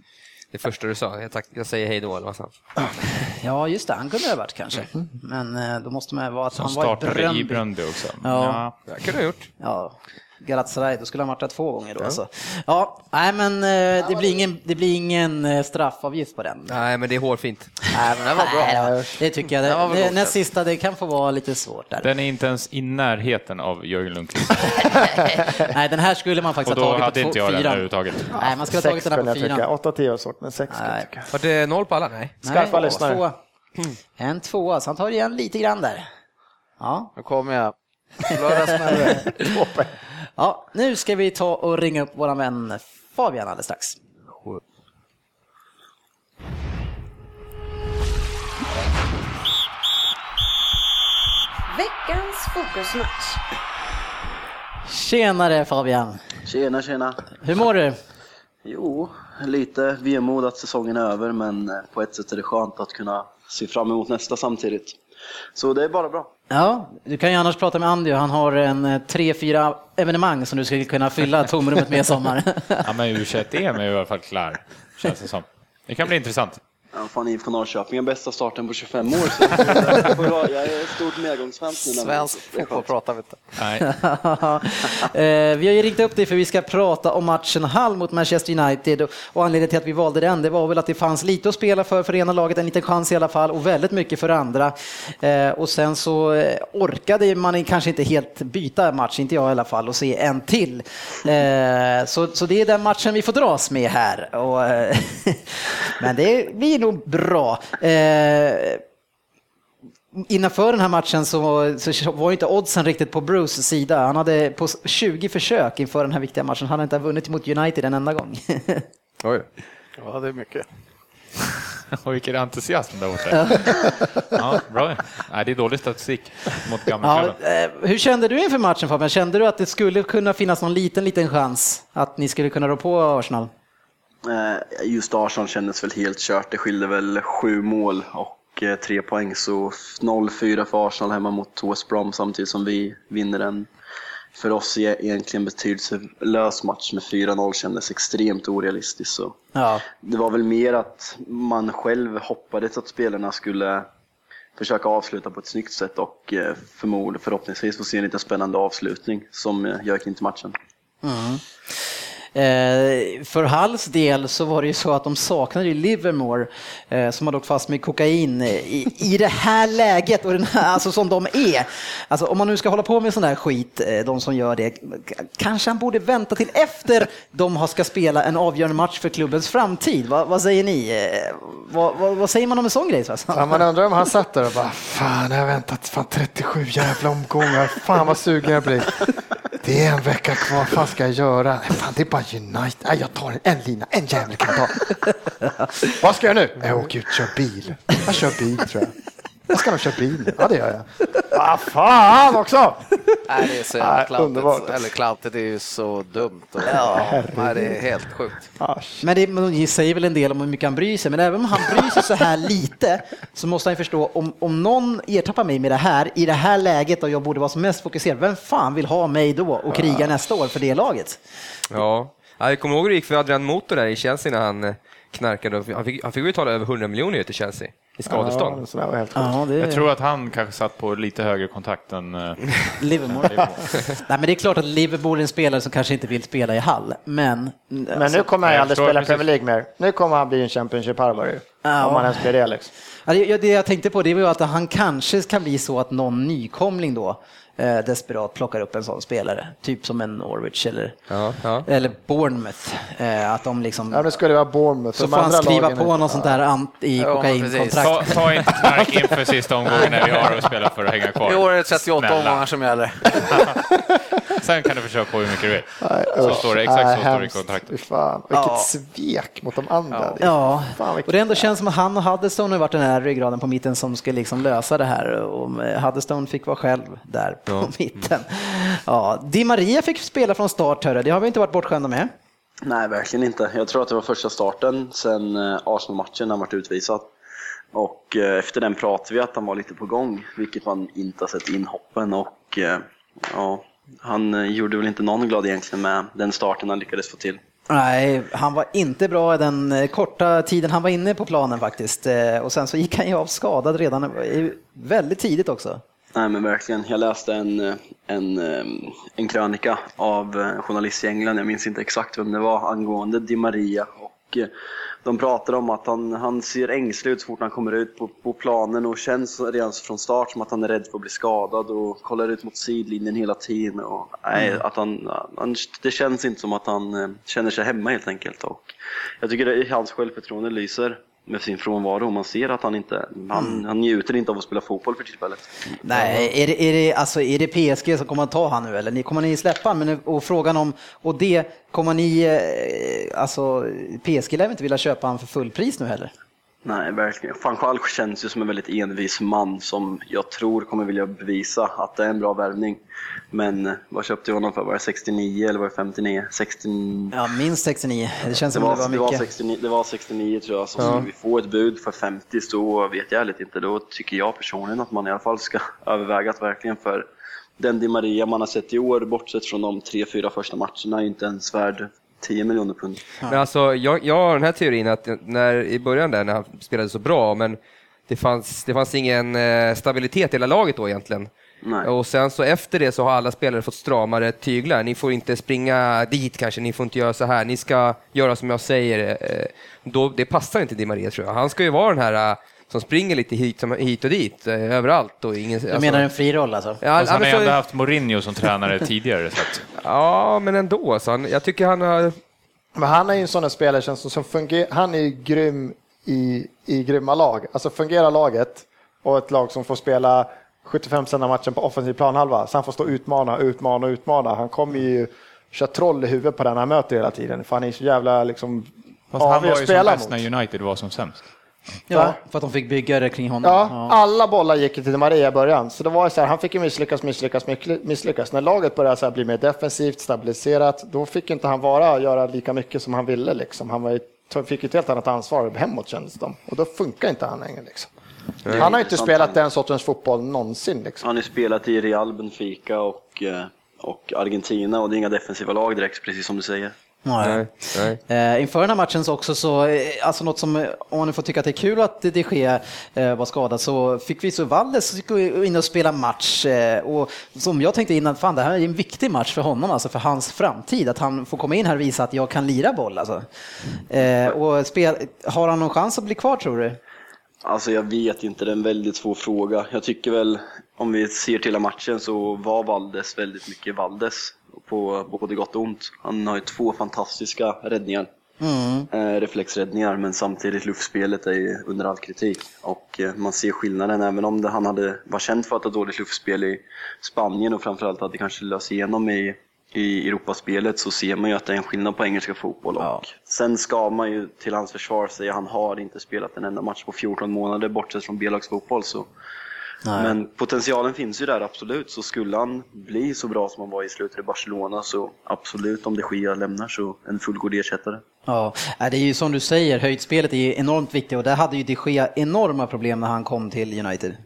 Det första du sa. Jag, tack, jag säger hej då, eller vad sa? Ja, just det, han kunde det ha varit kanske. Men eh, då måste man vara att Som han var i startade i Bröndby. Bröndby också. Ja. Det kunde ha gjort. Ja, Galatasaray, då skulle han varit där två gånger då. Alltså. Ja, nej men eh, det blir ingen, det blir ingen eh, straffavgift på den. Nej, men det är hårfint. Nej, men det var bra. Nej, det tycker jag. Det Det, näst sista, det kan få vara lite svårt där. Den är inte ens i närheten av Jörgen Lundqvist. Nej, den här skulle man Och faktiskt då ha tagit hade på inte två, jag den fyran. överhuvudtaget. Nej, man skulle ha tagit den här på jag fyran. 8 10 och svårt, men sex jag Nej. Var det noll på alla? Nej. Skarpa Nej, lyssnare. två. En tvåa, så han tar igen lite grann där. Ja. Nu kommer jag. Lördagsmällare. ja, nu ska vi ta och ringa upp våran vän Fabian alldeles strax. Veckans fokusmatch. Tjenare Fabian! Tjena, tjena. Hur mår du? Jo, lite vemod att säsongen är över, men eh, på ett sätt är det skönt att kunna se fram emot nästa samtidigt. Så det är bara bra. Ja, du kan ju annars prata med Andy, han har en eh, tre, fyra evenemang som du skulle kunna fylla tomrummet med i sommar. Ja, men U21-EM är i alla fall klar, känns det som. Det kan bli intressant. Ja, fan, IFK Norrköping är bästa starten på 25 år. Så jag är ett stort medgångsfan nu. när man- Svensk fotboll pratar vi inte. Nej. Eh, vi har ju ringt upp dig för vi ska prata om matchen Hall mot Manchester United och- anledningen till att vi valde den det var väl att det fanns lite att spela för för ena laget, en liten chans i alla fall och väldigt mycket för andra. Eh, och sen så eh, orkade man kanske inte helt byta match, inte jag i alla fall, och se en till. Så, så det är den matchen vi får dras med här. Men det blir nog bra. Eh, Innanför den här matchen så, så var ju inte oddsen riktigt på Bruce sida. Han hade på 20 försök inför den här viktiga matchen, han hade inte vunnit mot United en enda gång. Oj. Ja, det är mycket. Och vilken entusiasm där borta. Ja, bra. Nej, det är dålig statistik mot ja, gammelklubben. eh, hur kände du inför matchen Fabian? Kände du att det skulle kunna finnas någon liten, liten chans att ni skulle kunna rå på Arsenal? Eh, Just Arsenal kändes väl helt kört. Det skilde väl sju mål och eh, tre poäng. Så 0-4 för Arsenal hemma mot West Brom samtidigt som vi vinner en för oss e- egentligen betydelselös match med 4-0 kändes extremt orealistiskt. Så Ja, det var väl mer att man själv hoppades att spelarna skulle försöka avsluta på ett snyggt sätt och eh, förmodligen förhoppningsvis få se en lite spännande avslutning som gör in till matchen. Eh, Eh, för Halls del så var det ju så att de saknade ju Livermore eh, som har åkt fast med kokain eh, i, i det här läget och den här, alltså som de är. Alltså om man nu ska hålla på med sån här skit, de som gör det, kanske han borde vänta till efter de ska spela en avgörande match för klubbens framtid. Vad, vad säger ni? Vad, vad, vad säger man om en sån grej? Ja, man undrar om han satt där och bara, fan jag har väntat fan 37 jävla omgångar, fan vad sugen jag blir. Det är en vecka kvar, vad fan ska jag göra? Fan det är bara United, Nej, jag tar en, en lina, en jävel kan jag ta. vad ska jag nu? Jag åker ut och kör bil. Jag kör bil tror jag. Jag ska nog köra bil ja det gör jag. Vad fan också! Nej, det är så jävla klantigt. underbart. Eller klantigt är ju så dumt. Och, ja, nej, det är helt sjukt. Ah, Men det men det säger väl en del om hur mycket han bryr sig, men även om han bryr sig så här lite så måste han ju förstå om, om någon ertappar mig med det här i det här läget och jag borde vara som mest fokuserad, vem fan vill ha mig då och kriga nästa år för det laget? Ja. ja, jag kommer ihåg hur det gick för Adrian Motor där i Chelsea när han knarkade. Han fick, han fick betala över 100 miljoner till Chelsea i skadestånd. Ja, så var helt. Ja, det Jag tror att han kanske satt på lite högre kontakt än... eh, Livermore. Nej, men det är klart att Liverpool är en spelare som kanske inte vill spela i Hall, men... Men nu kommer han jag aldrig spela precis. Premier League mer. Nu kommer han bli en Championship harvare ju. Ja. Om han ens blir det liksom. Ja, det, det jag tänkte på det var ju att han kanske kan bli så att någon nykomling då eh, desperat plockar upp en sån spelare, typ som en Norwich eller, Ja, ja. eller Bournemouth. Eh, att de liksom... Ja, nu ska det vara Bournemouth. Så De får han skriva på något sånt där ant i Ja, kokainkontrakt. Ta, ta inte knark inför sista omgången när vi har att spela för att hänga kvar. I år är det 38 Snälla. omgångar som gäller. Sen kan du försöka på hur mycket du vill. Nej, Så usch. står det, exakt Nej, så står det i kontraktet. Fan. Vilket Ja. svek mot de andra. Ja, Fan, och det ändå känns som att han och Huddestone har varit den här ryggraden på mitten som ska liksom lösa det här och Huddestone fick vara själv där på mitten. Ja, Di Maria fick spela från start, hörru. det har vi inte varit bortskämda med. Nej, verkligen inte. Jag tror att det var första starten sen eh, Arsenal-matchen när han varit utvisad. Och eh, efter den pratade vi att han var lite på gång, vilket man inte har sett inhoppen. Och eh, ja, han eh, gjorde väl inte någon glad egentligen med den starten han lyckades få till. Nej, han var inte bra i den eh, korta tiden han var inne på planen faktiskt. Eh, Och sen så gick han ju av skadad redan väldigt tidigt också. Nej men verkligen. Jag läste en, en, en krönika av en journalist i England, jag minns inte exakt vem det var, angående Di Maria. Och de pratade om att han, han ser ängslig ut så fort han kommer ut på, på planen och känns redan från start som att han är rädd för att bli skadad och kollar ut mot sidlinjen hela tiden. Och, nej, att han, han, det känns inte som att han eh, känner sig hemma helt enkelt. Och jag tycker att hans självförtroende lyser med sin frånvaro. Man ser att han inte, han, han njuter inte av att spela fotboll för tillfället. Nej, är det, är, det, alltså, är det PSG som kommer att ta han nu eller ni- kommer ni släppa han? Men, och frågan om, och det, kommer ni, eh, alltså PSG lär inte vilja köpa han för fullpris nu heller? Nej, verkligen. Fanchal känns ju som en väldigt envis man som jag tror kommer vilja bevisa att det är en bra värvning. Men eh, vad köpte jag honom för? Var det 69 eller var det 59? 69... Ja, minst 69. Det känns Det som var, det var det, var mycket. 69, det var 69 tror jag, så skulle vi få ett bud för 50 så vet jag ärligt inte. Då tycker jag personligen att man i alla fall ska överväga att verkligen för den Di Maria man har sett i år, bortsett från de tre, fyra första matcherna, är inte ens värd 10 miljoner pund. Men alltså, jag, jag har den här teorin att när, i början där när han spelade så bra, men det fanns, det fanns ingen eh, stabilitet i hela laget då egentligen. Nej. Och sen så efter det så har alla spelare fått stramare tyglar. Ni får inte springa dit kanske, ni får inte göra så här, ni ska göra som jag säger. Eh, Då, det passar inte Di Maria tror jag. Han ska ju vara den här eh, som springer lite hit, som- hit och dit, eh, överallt. Och ingen, Du menar en fri roll alltså? Ja, Fast han har ju ändå haft Mourinho som tränare tidigare. Så att, ja, men ändå. Så han, jag tycker han har... Men han är ju en sån där spelare känns som, som fungerar, han är ju grym i, i grymma lag. Alltså fungerar laget och ett lag som får spela 75 av matchen på offensiv planhalva, så han får stå och utmana, utmana, utmana. Han kommer ju köra troll i huvudet på den han möter hela tiden, för han är så jävla liksom fast han var ju som bäst när United var som sämst. Ja, för att de fick bygga det kring honom. Ja, alla bollar gick till Maria i början, så det var så här, han fick ju misslyckas, misslyckas, misslyckas. När laget började så här bli mer defensivt, stabiliserat, då fick inte han vara göra lika mycket som han ville. Liksom. Han var ju, fick ett helt annat ansvar hemåt kändes det. Och då funkar inte han längre. Liksom. Han har inte spelat den sortens fotboll någonsin. Liksom. Han har ju spelat i Real, Benfica och, eh, och Argentina och det är inga defensiva lag direkt, precis som du säger. Nej. nej. Eh, inför den här matchen så också så, eh, alltså något som, eh, om man får tycka att det är kul att de Gea eh, var skadad, så fick vi så Valdes gå in och spela match. Och som jag tänkte innan, fan det här är en viktig match för honom, alltså för hans framtid, att han får komma in här och visa att jag kan lira boll. Alltså. Eh, och spel, har han någon chans att bli kvar tror du? Alltså jag vet inte, det är en väldigt svår fråga. Jag tycker väl, om vi ser till matchen så var Valdes väldigt mycket Valdes på både gott och ont. Han har ju två fantastiska räddningar. Eh, reflexräddningar, men samtidigt luftspelet är under all kritik. Och eh, man ser skillnaden, även om det, han hade, var känd för att ha dåligt luftspel i Spanien och framförallt hade kanske löst igenom i, i Europaspelet så ser man ju att det är en skillnad på engelska fotboll. Och Sen ska man ju till hans försvar säga att han har inte spelat en enda match på 14 månader bortsett från B-lagsfotboll. Så. Men potentialen finns ju där absolut, så skulle han bli så bra som han var i slutet i Barcelona så absolut om de Gea lämnar så en fullgod ersättare. Ja, nej, det är ju som du säger, höjdspelet är ju enormt viktigt och där hade ju de Gea enorma problem när han kom till United.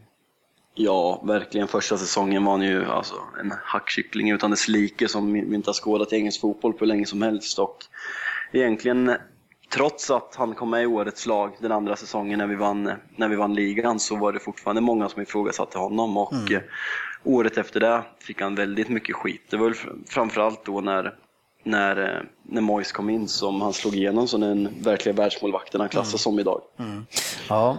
Ja, verkligen. Första säsongen var han ju alltså, en hackkyckling utan dess like som inte har skådat i engelsk fotboll på hur länge som helst. Och egentligen, trots att han kom med i årets lag den andra säsongen när vi vann, när vi vann ligan så var det fortfarande många som ifrågasatte honom. Och eh, året efter det fick han väldigt mycket skit. Det var väl fr- framförallt då när när, eh, när Moyes kom in som han slog igenom som den verkliga världsmålvakten han klassas som idag. Ja.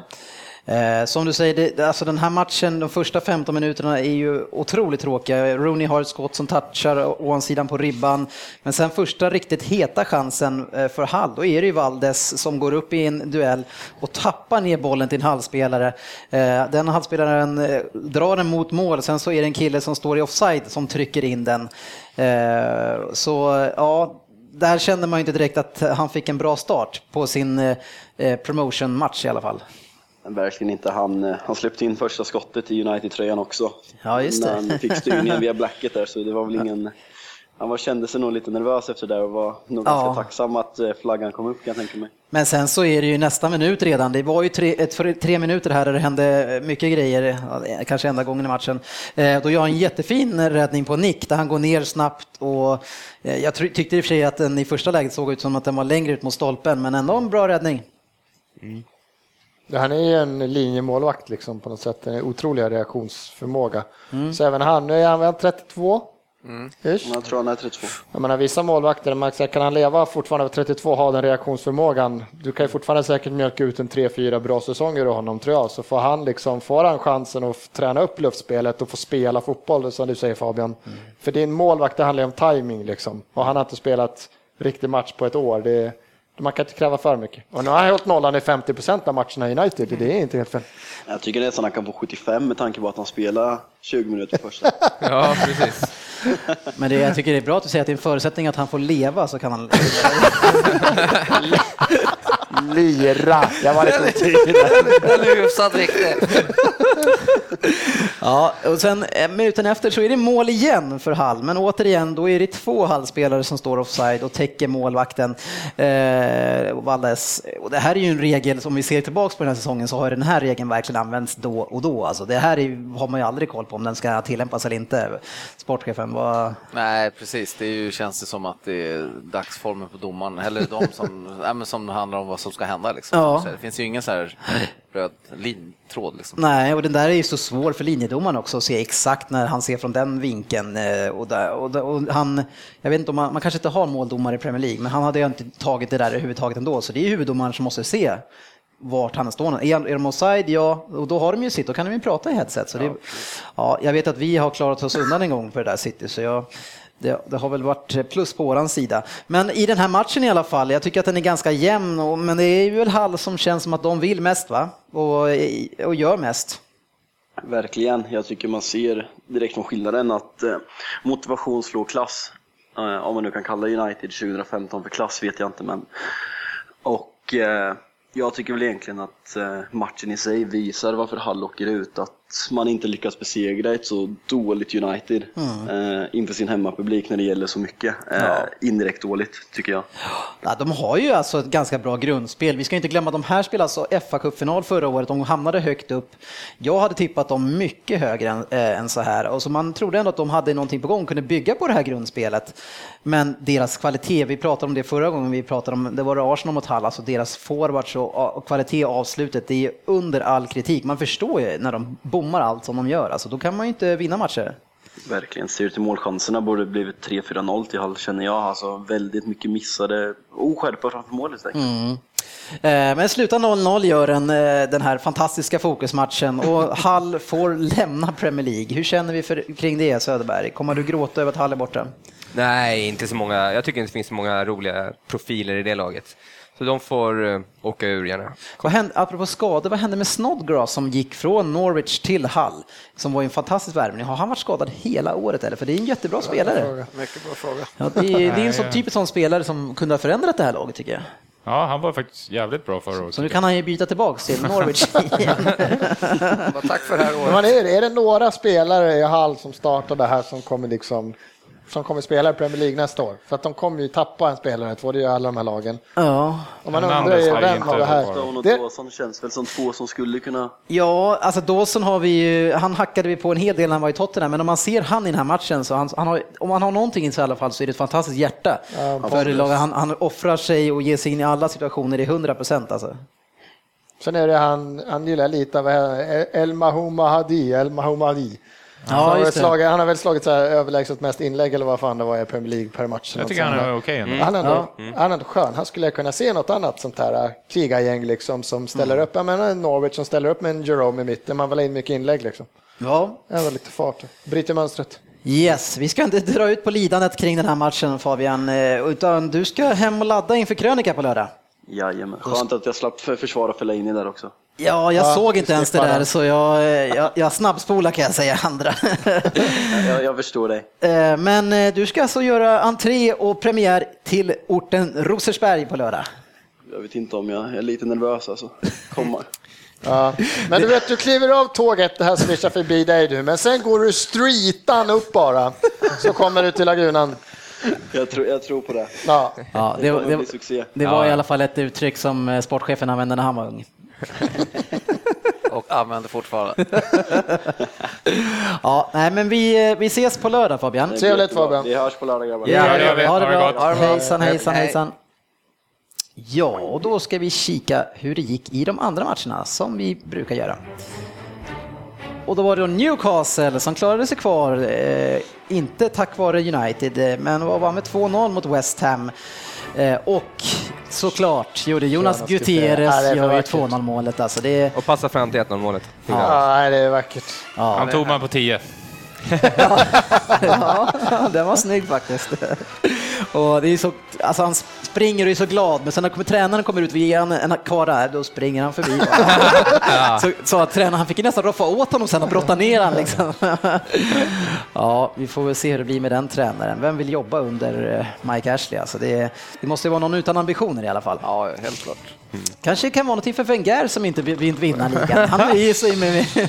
Eh, som du säger, det, alltså den här matchen, de första 15 minuterna är ju otroligt tråkiga. Rooney har ett skott som touchar ovansidan på ribban. Men sen första riktigt heta chansen eh, för Hall, då är det ju Valdes som går upp i en duell och tappar ner bollen till en halvspelare. Eh, den halvspelaren eh, drar den mot mål, sen så är det en kille som står i offside som trycker in den. Eh, så ja, där kände man ju inte direkt att han fick en bra start på sin promotionmatch eh, promotion-match i alla fall. Verkligen inte. Han, eh, han släppte in första skottet i United-tröjan också. Ja, just det. Han fick styrningen via blacket där, så det var väl ingen, Han var, kände sig nog lite nervös efter det och var nog Ja. ganska tacksam att eh, flaggan kom upp kan jag tänka mig. Men sen så är det ju nästa minut redan. Det var ju tre, ett, tre minuter här där det hände mycket grejer, kanske enda gången i matchen. Eh, då gör han en jättefin räddning på nick där han går ner snabbt och eh, jag tyckte i och för sig att den i första läget såg ut som att den var längre ut mot stolpen, men ändå en bra räddning. Det Han är ju en linjemålvakt liksom på något sätt, en otrolig reaktionsförmåga. Så även han, nu är han väl 32? Ish. Jag tror han är 32. Jag menar vissa målvakter, man kan han leva fortfarande över 32 och ha den reaktionsförmågan? Du kan ju fortfarande säkert mjölka ut en 3-4 bra säsonger ur honom tror jag. Så får han liksom, får han chansen att träna upp luftspelet och få spela fotboll som du säger Fabian. För din målvakt det handlar ju om timing liksom. Och han har inte spelat riktig match på ett år. Det, man kan inte kräva för mycket. Och nu har han hållit nollan i 50% av matcherna i United. Det är inte helt fel. Jag tycker nästan han kan få 75 med tanke på att han spelar 20 minuter första. Ja, precis. Men det, jag tycker det är bra att du säger att det är en förutsättning att han får leva så kan han... Lira! Jag var lite otydlig där. En hyfsat riktig. Ja, och sen eh, minuten efter så är det mål igen för Hall, men återigen då är det två Hallspelare som står offside och täcker målvakten eh, Valdes. Och det här är ju en regel, som vi ser tillbaks på den här säsongen så har den här regeln verkligen använts då och då. Alltså det här är, har man ju aldrig koll på om den ska tillämpas eller inte. Sportchefen, vad... Nej, precis. Det är ju, känns det som att det är dagsformen på domaren, eller de som, nej, men som handlar om vad som ska hända. Liksom. Ja. Så det finns ju ingen så här röd lintråd. Liksom. Nej, och den där är ju så svår för linjedomaren också att se exakt när han ser från den vinkeln. eh, Och, där, och, där, och han, jag vet inte om man, man kanske inte har måldomare i Premier League, men han hade ju inte tagit det där överhuvudtaget ändå. Så det är huvuddomaren som måste se vart han står. Är, är de offside? Ja, och då har de ju sitt, då kan de ju prata i headset. Så det, ja, jag vet att vi har klarat oss undan en gång för det där City, så jag, det, det har väl varit plus på våran sida. Men i den här matchen i alla fall, jag tycker att den är ganska jämn, och, men det är ju väl Hall som känns som att de vill mest va? Och, och gör mest. Verkligen. Jag tycker man ser direkt från skillnaden att eh, motivation slår klass. Eh, om man nu kan kalla United 2015 för klass vet jag inte men. Och eh, jag tycker väl egentligen att eh, matchen i sig visar varför Hall åker ut. Att man inte lyckas besegra ett så dåligt United eh, inför sin hemmapublik när det gäller så mycket. Eh, Indirekt dåligt tycker jag. Ja, de har ju alltså ett ganska bra grundspel. Vi ska inte glömma att de här spelade alltså fa Cup-final förra året. De hamnade högt upp. Jag hade tippat dem mycket högre än, äh, än så här. Och så man trodde ändå att de hade någonting på gång, kunde bygga på det här grundspelet. Men deras kvalitet, vi pratade om det förra gången vi pratade om, det var Arsenal mot Hall, alltså deras forwards och, och kvalitet i avslutet, det är under all kritik. Man förstår ju när de bommar allt som de gör, alltså då kan man ju inte vinna matcher. Verkligen. Ser du till målchanserna borde det blivit 3-4-0 till Hall känner jag. Alltså väldigt mycket missade oskärpa framför målet. säkert. Eh, Men slutar 0-0 gör den, eh, den här fantastiska fokusmatchen och Hall får lämna Premier League. Hur känner vi för, kring det Söderberg? Kommer du gråta över att Hall är borta? Nej, inte så många. Jag tycker inte det finns så många roliga profiler i det laget. Så de får uh, åka ur gärna. Vad hände, apropå skador, vad hände med Snodgrass som gick från Norwich till Hull? Som var en fantastisk värvning. Har han varit skadad hela året eller? För det är en jättebra spelare. Mycket bra fråga. Ja, det, är, det är en sån typisk sån spelare som kunde ha förändrat det här laget tycker jag. Ja, han var faktiskt jävligt bra förra året. Så nu kan han ju byta tillbaks till Norwich igen. Tack för det här Men året. man är, är det några spelare i Hall som startar det här som kommer liksom som kommer spela i Premier League nästa år? För att de kommer ju tappa en spelare, två, det är ju alla de här lagen. ja. Och man Men undrar ju vem av det här... varit Stone och Det, Dawson känns väl som två som skulle kunna... Ja, alltså Dawson har vi ju, han hackade vi på en hel del när han var i Tottenham, men om man ser han i den här matchen så han, han har, om han har någonting i sig i alla fall så är det ett fantastiskt hjärta. för laget. han, han offrar sig och ger sig in i alla situationer i 100 procent alltså. sen är det han, han gillar lite av El Mahouma Hadi, El Mahouma Hadi. Han, har slagit, han har väl slagit så här överlägset mest inlägg eller vad fan det var i Premier League per match. Jag Något tycker han är okej. Han är, ändå, han är ändå skön. Han skulle kunna se något annat sånt här äh, krigargäng liksom som ställer upp. Jag menar Norwich som ställer upp med en Jerome i mitten. Man vill ha in mycket inlägg liksom. Ja, Ändå lite fart. Bryter mönstret. Yes, vi ska inte dra ut på lidandet kring den här matchen Fabian, eh, utan du ska hem och ladda inför krönika på lördag. Jajamän. Skönt att jag slapp för försvara Fellaini där också. Ja, jag Ja, såg inte ens det där så jag, eh, jag, jag snabbspolar kan jag säga andra. Jag, jag förstår dig. Eh, Men eh, du ska alltså göra entré och premiär till orten Rosersberg på lördag. Jag vet inte om jag, jag är lite nervös alltså. Komma. Ja. Men du vet, du kliver av tåget, det här svischar förbi dig du, men sen går du streetan upp bara, så kommer du till lagunan. Jag tror, jag tror på det. Ja. Ja, Det det, det, var i alla fall ett uttryck som sportchefen använde när han var ung. Och använder fortfarande. Ja, nej, men vi, eh, vi ses på lördag Fabian. Trevligt. Fabian. Vi hörs på lördag grabbar. Ja, det gör vi. Ha det bra. Hejsan, hejsan, Hej. hejsan. Ja, och då ska vi kika hur det gick i de andra matcherna som vi brukar göra. Och då var det då Newcastle som klarade sig kvar, eh, inte tack vare United, eh, men var med 2-0 mot West Ham. Eh, och såklart gjorde Jonas, Jonas Gutierrez. Ja, gör ju vackert. 2-0 målet. Alltså det, Och passa fram till 1-0 målet. Ja, nej, det är vackert. ja, Han tog man på 10. Ja, den var snygg faktiskt. Och det är så, alltså han springer och är så glad, men sen när kommer, tränaren kommer ut och ger han en kvar där, då springer han förbi. så, så att tränaren, han fick nästan roffa åt honom sen och brotta ner han liksom. ja, vi får väl se hur det blir med den tränaren. Vem vill jobba under eh, Mike Ashley? Alltså det, det måste ju vara någon utan ambitioner i alla fall. Ja, helt klart. Kanske kan vara någonting för Wenger som inte vill vinna ligan. Han är ju så med.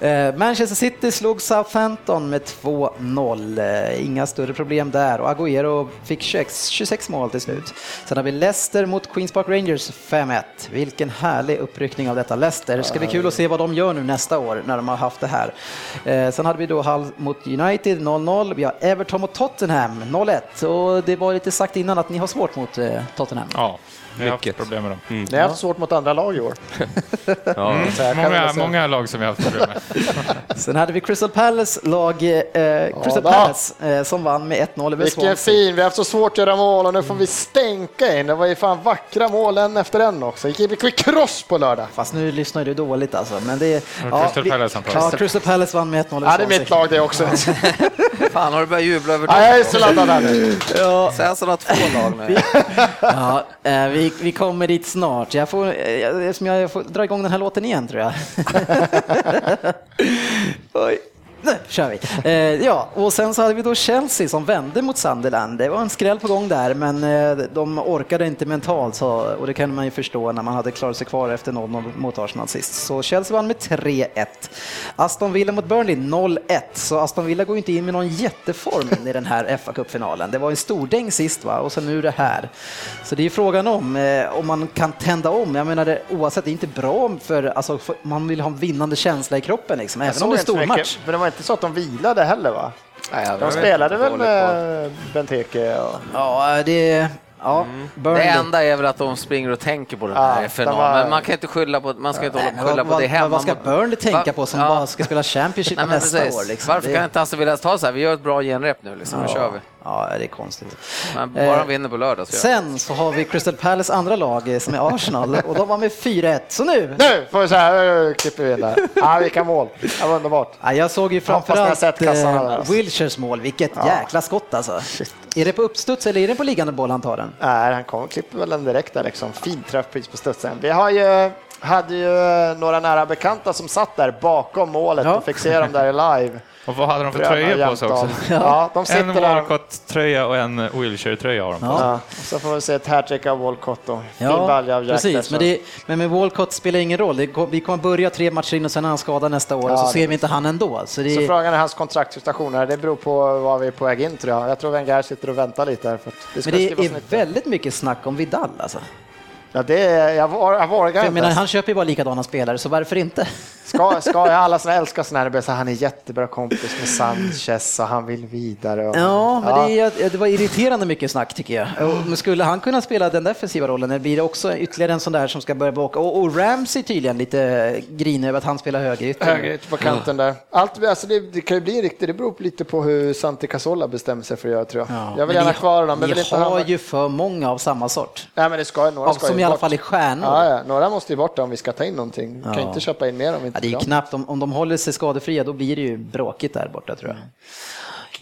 Eh, Manchester City slog Southampton med 2-0. Eh, Inga större problem där och Agüero fick 26, 26 mål till slut. Sen har vi Leicester mot Queens Park Rangers 5-1. Vilken härlig uppryckning av detta Leicester. Det ska bli kul att se vad de gör nu nästa år när de har haft det här. Eh, Sen hade vi då Hull mot United 0-0. Vi har Everton mot Tottenham 0-1 och det var lite sagt innan att ni har svårt mot eh, Tottenham. Ja, vi har haft problem med dem. Ni har haft svårt mot andra lag i år. Ja. Jag kan Många, många lag som vi har haft problem med. Sen hade vi Crystal Palace lag, eh, Crystal då. Palace eh, som vann med 1-0 över Vilken Swansea. fin, vi har haft så svårt att göra mål och nu får vi stänka in. Det var ju fan vackra mål en efter en också. Gick gick vi cross på lördag. Fast nu lyssnar du dåligt alltså. Men det, Crystal vi- Palace antagligen. Ja, Crystal Palace vann med 1-0 över Ja, det är mitt lag det också. Fan, har du börjat jubla över Ja, det? jag är så laddad här nu. Ja, Sen så har två lag nu. ja, eh, vi, vi kommer dit snart. Jag får, eh, eftersom jag får dra igång den här låten igen tror jag. Oj. Nu kör vi. Eh, ja, och sen så hade vi då Chelsea som vände mot Sunderland. Det var en skräll på gång där, men eh, de orkade inte mentalt så, och det kan man ju förstå när man hade klarat sig kvar efter 0-0 mot Arsenal sist. Så Chelsea vann med 3-1. Aston Villa mot Burnley 0-1, så Aston Villa går ju inte in med någon jätteform i den här fa Cup-finalen. Det var en stordäng sist va, och så nu det här. Så det är ju frågan om, eh, om man kan tända om. Jag menar, det, oavsett, det är inte bra för, alltså, för man vill ha en vinnande känsla i kroppen liksom, även om det är en det inte så att de vilade heller va? Nej, jag De vet spelade inte, väl med Benteke och... Ja, det... Ja, Det Burnley. enda är väl att de springer och tänker på den Ja, här finalen. var- Men man kan inte skylla på, man ska inte hålla på skylla på det hemma. vad ska Burnley tänka på som Ja. bara ska spela Championship Nej, nästa precis. år? Liksom? Varför Det- kan inte Aston Villa ta så här, vi gör ett bra genrep nu liksom, nu kör vi. Ja, det är konstigt. Men bara Eh, vinner på lördag så Sen så har vi Crystal Palace andra lag eh, som är Arsenal och de var med 4-1. Så nu! Nu får vi se här, klipper vi in där. Ja, vilka mål. Det var underbart. Ja, jag såg ju framförallt eh. Wilshires mål, vilket jäkla skott alltså. Är det på uppstuds eller är det på liggande boll han tar den? Nej, han kom, klipper väl den direkt där liksom. Fin träffpris på studsen. Vi har ju, hade ju några nära bekanta som satt där bakom målet Ja. och fick se dem där live. Och vad hade de för tröjor på sig också? Ja, de sitter En. Walcott-tröja och en Wilshire-tröja har de på sig. Ja, Ja, och så får vi se ett hattrick av Walcott och fin ja balja av Jack precis. Men, det, men med Walcott spelar ingen roll. Det, vi kommer börja tre matcher in och sen är han skadad nästa år och så Ja, ser det- vi inte han ändå. Så det, Så frågan är hans kontraktssituation här. Det beror på var vi är på väg in tror jag. Jag tror Wenger sitter och väntar lite här. För att det ska men det är väldigt mycket snack om Vidal alltså. Ja, det är, jag, var, jag vågar inte. menar, han köper ju bara likadana spelare, så varför inte? Ska, ska jag alla som älskar här, han är jättebra kompis med Sanchez och han vill vidare. Och, Ja, men Det, är, det var irriterande mycket snack tycker jag. Men skulle han kunna spela den defensiva rollen, eller blir det också ytterligare en sån där som ska börja baka? Och, och Ramsey tydligen lite grinig över att han spelar högerytter. Höger på kanten där. Allt, alltså det, det kan ju bli riktigt, det beror lite på hur Santi Cazorla bestämmer sig för att göra tror jag. Ja, jag vill gärna ni- kvar honom, men Ni vill inte har ju för många av samma sort. Nej men det ska, några Av, ska som ju i alla fall är stjärnor. Ja, ja, några måste ju bort om vi ska ta in någonting. Vi kan inte köpa in mer om vi inte Ja, det är knappt, om, om de håller sig skadefria då blir det ju bråkigt där borta tror jag.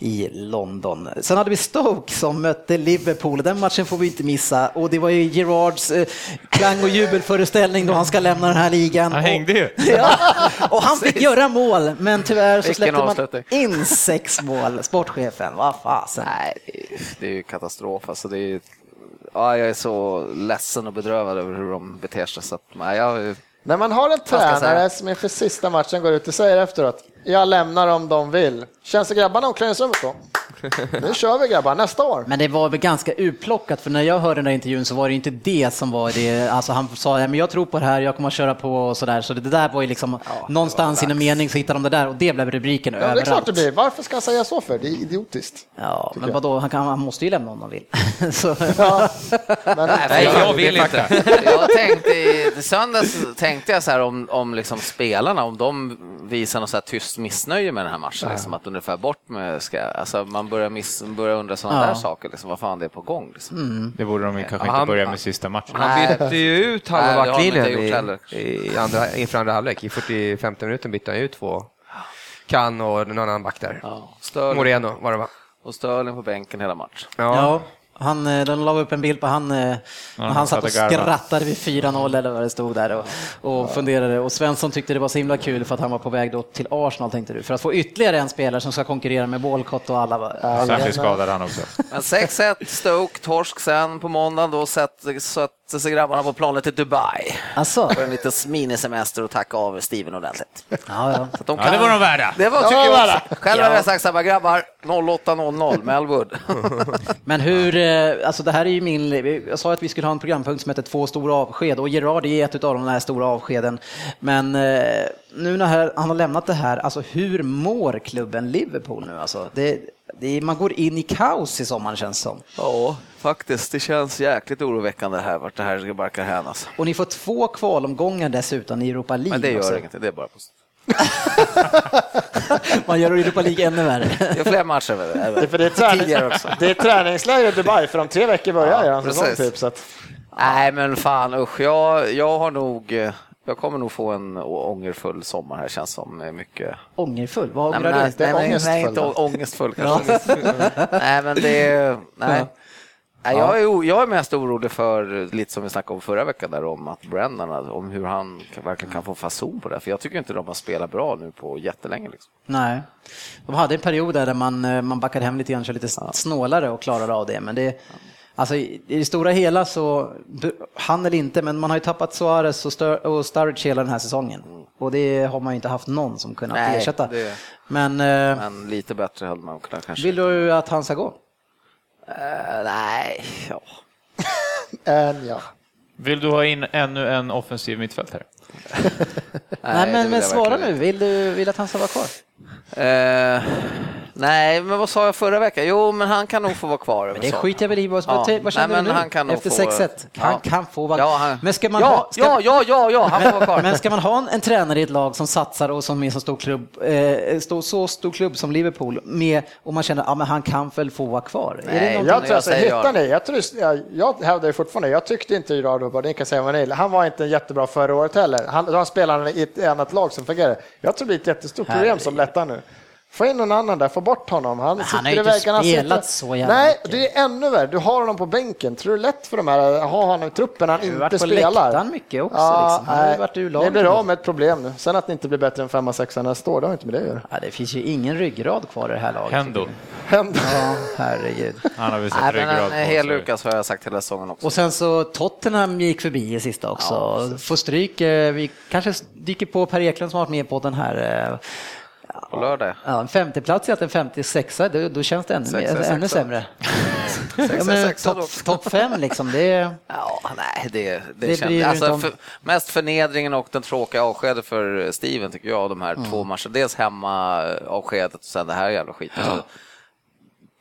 I London. Sen hade vi Stoke som mötte Liverpool. Den matchen får vi inte missa. Och det var ju Gerards eh, klang och jubelföreställning då han ska lämna den här ligan. Han hängde ju. Ja, och han fick göra mål, men tyvärr så släppte man in sex mål. Sportchefen, vad fasen. Nej, det är, det är ju katastrof. Alltså, det är, ja, jag är så ledsen och bedrövad över hur de beter sig. Så att, nej, jag, När man har en tränare som inför sista matchen går ut och säger efteråt, jag lämnar om de vill. Känns det grabbarna i omklädningsrummet då? Nu kör vi grabbar, nästa år. Men det var väl ganska utplockat, för när jag hörde den där intervjun så var det inte det som var det. Alltså han sa, ja, men jag tror på det här, jag kommer att köra på och sådär. Så det där var ju liksom, någonstans i någon mening så hittade de det där och det blev rubriken Ja, det är överallt. klart det blir. Varför ska han säga så för? Det är idiotiskt. Ja, men vadå, han, kan, han måste ju lämna om han vill. så, Ja. Men, Nej, jag vill inte. Jag tänkte i i söndags tänkte jag så här om, om liksom spelarna, om de visar något så här tyst missnöje med den här matchen, liksom att ungefär bort med, ska, alltså man börjar, miss, börjar undra sådana Ja. där saker, liksom, vad fan det är på gång. Liksom. Det borde de kanske Han- inte börja med sista matchen. Han bytte ju ut halva han backlinjen gjort i, heller. i andra, inför andra halvlek. I 45 minuten bytte han ut två. Kan och någon annan back där. Ja, Moreno var det va? och Sterling på bänken hela matchen. ja. Han, eh, de la upp en bild på han, eh, när han satt och skrattade vid 4-0 eller vad det stod där och, och funderade. Och Svensson tyckte det var så himla kul för att han var på väg då till Arsenal tänkte du. För att få ytterligare en spelare som ska konkurrera med Walcott och alla. va? Särskilt skadad han också. Men 6-1 Stoke, torsk sen på måndagen, då sätter sätter sig grabbarna på planet till Dubai. Alltså, För en liten minisemester och tacka av Steven ordentligt. ja, ja. Så de Ja, det var de värda. Det var, Ja, tycker det jag också. Själv hade jag sagt så här, bara, grabbar, 08.00 Melwood. Men hur, eh, alltså det här är ju min, jag sa att vi skulle ha en programpunkt som heter Två stora avsked och Gerard är ett av de här stora avskeden. Men eh, nu när han har lämnat det här, alltså hur mår klubben Liverpool nu? Alltså, det, det, man går in i kaos i sommar känns som. Ja, faktiskt. Det känns jäkligt oroväckande här vart det här barkar hän. Alltså. Och ni får två kvalomgångar dessutom i Europa League. Men det gör också. inget, det är bara positivt. Man gör Europa League ännu värre. Det är fler matcher det, är för det, är träning, det är träningsläger i Dubai, för om tre veckor börjar Ja, ja, säsong precis. typ. Så att, Nej, men fan usch. Jag, jag har nog... eh, Jag kommer nog få en ångerfull sommar här känns som. med Mycket... Ångerfull, vad ångrar du? nej, nej, ångestfull, nej, inte ångestfull kanske. nej, men det. Nej. Nej, jag, är, jag är mest orolig för, lite som vi snackade om förra veckan, där, om att Brennan, om hur han verkligen kan få fason på det. För jag tycker inte de har spelat bra nu på jättelänge. Liksom. Nej. De hade en period där man, eh, man backade hem lite grann, lite snålare och klarade av det. Men det, alltså, i det stora hela så, han eller inte, men man har ju tappat Suarez och, Stur- och Sturridge hela den här säsongen. Och det har man ju inte haft någon som kunnat Nej, ersätta. det- Men, eh, Men lite bättre hade man kunnat kanske. vill du att han ska gå? Eh, nej, ja. en, ja. Vill du ha in ännu en offensiv mittfältare? Nej, det men, men svara nu, vill du vill att han ska vara kvar? Eh, nej, men vad sa jag förra veckan? Jo, men han kan nog få vara kvar. Men det så. skiter jag väl i. Vad, Ja. vad, känner Nej, men du nu? han kan Efter få- 6-1? Han Ja. kan få vara Ja, han... Men ska man ja, ha... Ska... ja, ja, ja, ja, han får vara kvar. Men ska man ha en, en tränare i ett lag som satsar och som är en så stor klubb, eh, stor, så stor klubb som Liverpool, med, och man känner att ah, han kan väl få vara kvar? är det Nej, Jag tror alltså, säger hittar ni, jag, tror, jag, jag hävdar fortfarande, jag tyckte inte Gerardo Bardin kan säga vad ni vill. Han var inte jättebra förra året heller. Han, han spelade i ett annat lag som fungerar. Jag tror det blir ett jättestort problem som lättar nu. Få in någon annan där, få bort honom. Han, han sitter har ju i inte spelat sitter- så jävla Nej, mycket. det är ännu värre. Du har honom på bänken. Tror du det är lätt för de här att ha honom i truppen han har varit inte på spelar? läktaren mycket också, liksom. Han har ju varit ur Ni laget blir av med ett problem nu. Sen att ni inte blir bättre än femma, sexa nästa år, det har inte med det att göra. Ja, det finns ju ingen ryggrad kvar i det här laget. Hendo. Händer. Ja, herregud. Han har väl Nej, men ryggrad en på hel. Lukas har jag sagt hela säsongen också. Och sen så Tottenham gick förbi i sista också. Får stryk. eh, Vi kanske dyker på Per Eklund som har varit med på den här eh, På lördag. Ja, en femteplats i att en 56 då, då känns det ännu, Sexa, mer- ännu sexa. sämre. Sexa, Ja, sexa. Topp top fem liksom, det är... Ja, nej, det, det, Det känns... Alltså, om. för, mest förnedringen och den tråkiga avskedet för Steven tycker jag, de här Mm. två matcherna. Dels hemma avskedet och sen det här jävla skiten. Så,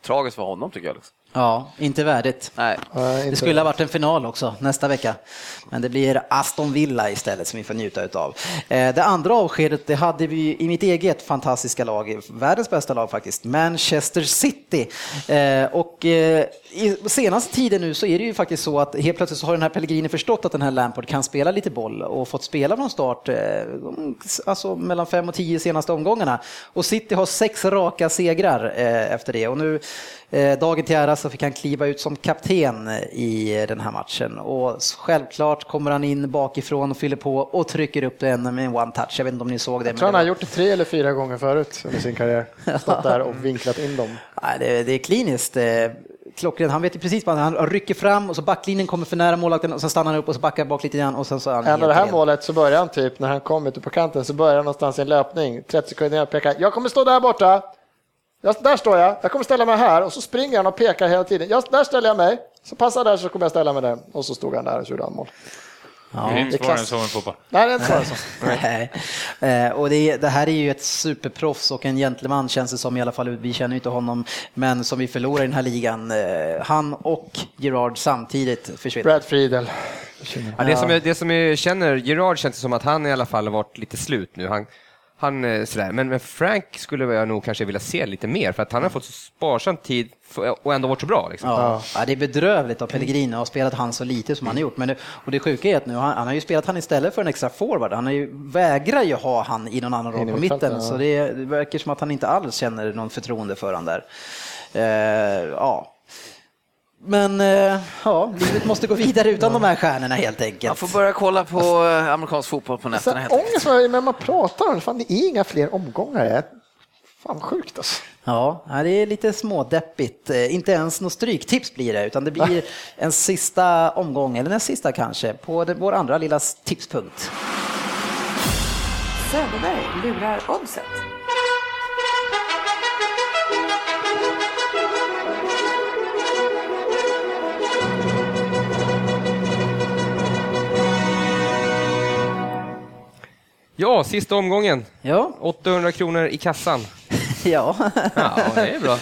tragiskt för honom tycker jag. Liksom. Ja, inte värdigt. Nej. Nej, Det inte. skulle ha varit en final också nästa vecka. Men det blir Aston Villa istället som vi får njuta utav. Eh, det andra avskedet det hade vi i mitt eget fantastiska lag, världens bästa lag faktiskt, Manchester City. Eh, och eh, i senaste tiden nu så är det ju faktiskt så att helt plötsligt så har den här Pellegrini förstått att den här Lampard kan spela lite boll och fått spela från start, alltså mellan fem och tio senaste omgångarna. Och City har sex raka segrar efter det och nu dagen till ära så fick han kliva ut som kapten i den här matchen och självklart kommer han in bakifrån och fyller på och trycker upp den med en one touch. Jag vet inte om ni såg det. Jag tror han har gjort det tre eller fyra gånger förut under sin karriär. Stått där och vinklat in dem. Nej, det, det är kliniskt. eh, Klockrent. Han vet ju precis vad han han rycker fram och så backlinjen kommer för nära målvakten och sen stannar han upp och så backar bak lite grann och sen så är han Ändå helt det här ren. målet så börjar han typ, när han kom ute på kanten, så börjar han någonstans i en löpning. 30 sekunder innan pekar, jag kommer stå där borta. Jag, där står jag, jag kommer ställa mig här och så springer han och pekar hela tiden. Jag, där ställer jag mig, så passar där så kommer jag ställa mig där. Och så stod han där och gjorde han mål. det är inte svårare än så med fotboll. Nej, det är inte svårare än så. Nej. Eh, Och det, det här är ju ett superproffs och en gentleman känns det som i alla fall. Vi känner ju inte honom, men som vi förlorar i den här ligan. Eh, Han och Gerard samtidigt försvinner. Brad Friedel. Ja, det, som jag, det som jag känner, Gerard känns det som att han i alla fall har varit lite slut nu. Han, han, eh, sådär. Men, men Frank skulle jag nog kanske vilja se lite mer, för att han har fått så sparsam tid och ändå varit så bra. Liksom. Ja, ja, det är bedrövligt av Pellegrino att ha spelat han så lite som han har gjort. Men det, och det sjuka är att nu, han, han har ju spelat han istället för en extra forward. Han ju, vägrar ju ha han i någon annan roll på mitten. ja. Så det, det verkar som att han inte alls känner någon förtroende för han där. Eh, ja. Men eh, ja, livet måste gå vidare utan de här stjärnorna helt Man enkelt. får börja kolla på eh, amerikansk fotboll på nätterna helt enkelt. ångest var- när man pratar om det, fan det är inga fler omgångar. Fan sjukt alltså. Ja, det är lite smådeppigt. Eh, Inte ens något stryktips blir det, utan det blir en sista omgång, eller näst sista kanske, på vår andra lilla tipspunkt. Söderberg lurar oddset. Ja, sista omgången. Ja, 800 kronor i kassan. ja. Ja, det är bra.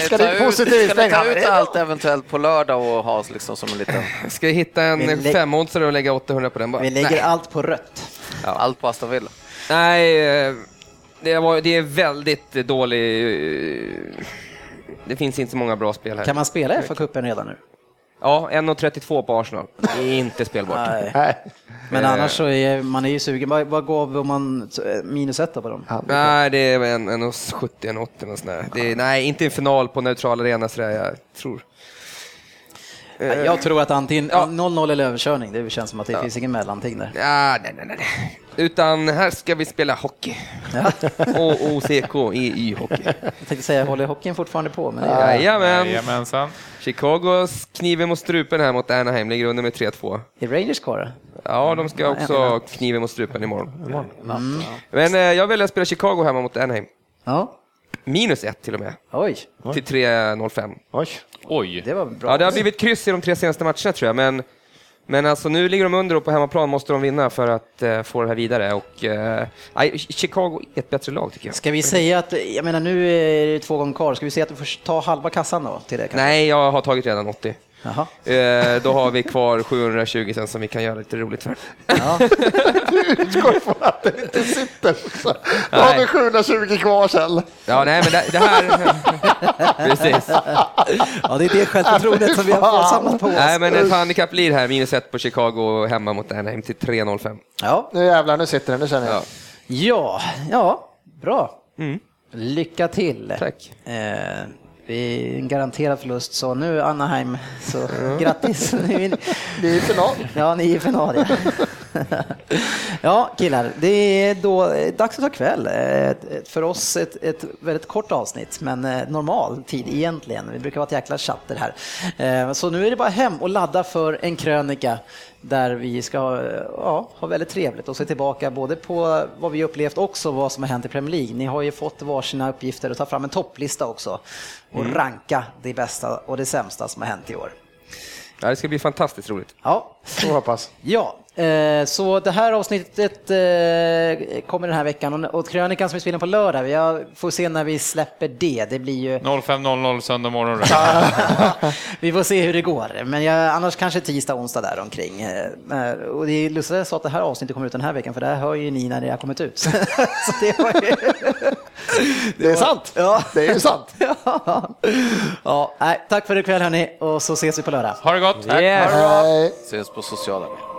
Ska ut- positivt Ska ni ta ut allt eventuellt på lördag och ha liksom som en liten... Ska jag hitta en Vi lä- femåtsare och lägga 800 på den bara? Vi lägger Nej. allt på rött. Allt på Aston Villa. Nej, eh, det, var, det är väldigt dålig... Det finns inte så många bra spel här. Kan man spela FA-cupen redan nu? Ja, 1,32 på Arsenal. Det är inte spelbart. Nej. Nej. Men Eh. annars så är man är ju sugen. Vad, vad gav om man eh, minus ett på dem? Nej, det är en, en 70, en 80 och sådär. Det är, nej, inte en final på neutral arena sådär, jag tror. Jag tror att antingen Ja. 0-0 eller överkörning. Det känns som att det finns ingen mellanting där. Ja, nej, nej, nej. Utan här ska vi spela hockey. Och OCK, EY-hockey. Jag tänkte säga, håller hockeyn fortfarande på? Men det Jajamän. Jajamensan. Chicagos kniven mot strupen här mot Anaheim ligger under med 3-2. är Rangers kvar? Ja, de ska också kniven mot strupen imorgon. Men eh, jag väljer att spela Chicago hemma mot Anaheim. Ja. Minus ett till och med, Oj, till 3-0-5. Oj. Oj. det var bra. Ja, det har blivit kryss i de tre senaste matcherna tror jag, men, men alltså nu ligger de under och på hemmaplan måste de vinna för att eh, få det här vidare. Och, eh, Chicago är ett bättre lag tycker jag. Ska vi säga att, jag menar nu är det två gånger kvar, ska vi säga att du får ta halva kassan då till det? kanske? Nej, jag har tagit redan 80. Eh, då har vi kvar 720 sen som vi kan göra lite roligt för. Ja. Utgår ifrån att det inte sitter. Då har vi 720 kvar sen. Ja, nej, men det, det här... Precis. ja, det är det självförtroendet som vi har samlat på oss. Nej, men ett handikapp blir här, minus ett på Chicago hemma mot Anaheim till 3-0-5. Ja. Nu jävlar, nu sitter den, nu känner jag. Ja. ja, ja, bra. Mm. Lycka till. Tack. Eh, är en garanterad förlust, så nu Anaheim, så grattis. Nu är ni- är final. Ja, ni är i final. Ja. ja, killar, det är då dags att ta kväll. För oss ett, ett väldigt kort avsnitt, men eh, normal tid egentligen. Vi brukar vara ett jäkla chatter här. Eh, Så nu är det bara hem och ladda för en krönika där vi ska eh, ja, ha väldigt trevligt och se tillbaka både på vad vi upplevt också vad som har hänt i Premier League. Ni har ju fått varsina uppgifter och ta fram en topplista också och ranka det bästa och det sämsta som har hänt i år. Ja, det ska bli fantastiskt roligt. Ja, Så hoppas. Ja, så det här avsnittet eh, kommer den här veckan och, krönikan som vi spelar på lördag, jag får se när vi släpper det. Det blir ju, 05.00 söndag morgon. vi får se hur det går, men jag, annars kanske tisdag, onsdag där omkring. Eh, eh, och det är lustigt att jag sa att det här avsnittet kommer ut den här veckan, för det här hör ju ni när det har kommit ut. så det var ju... Det är sant. Ja. Det är ju sant. ja, ja nej, tack för ikväll hörni, och så ses vi på lördag. Ha det gott! Yes. Hej. Ses på sociala medier.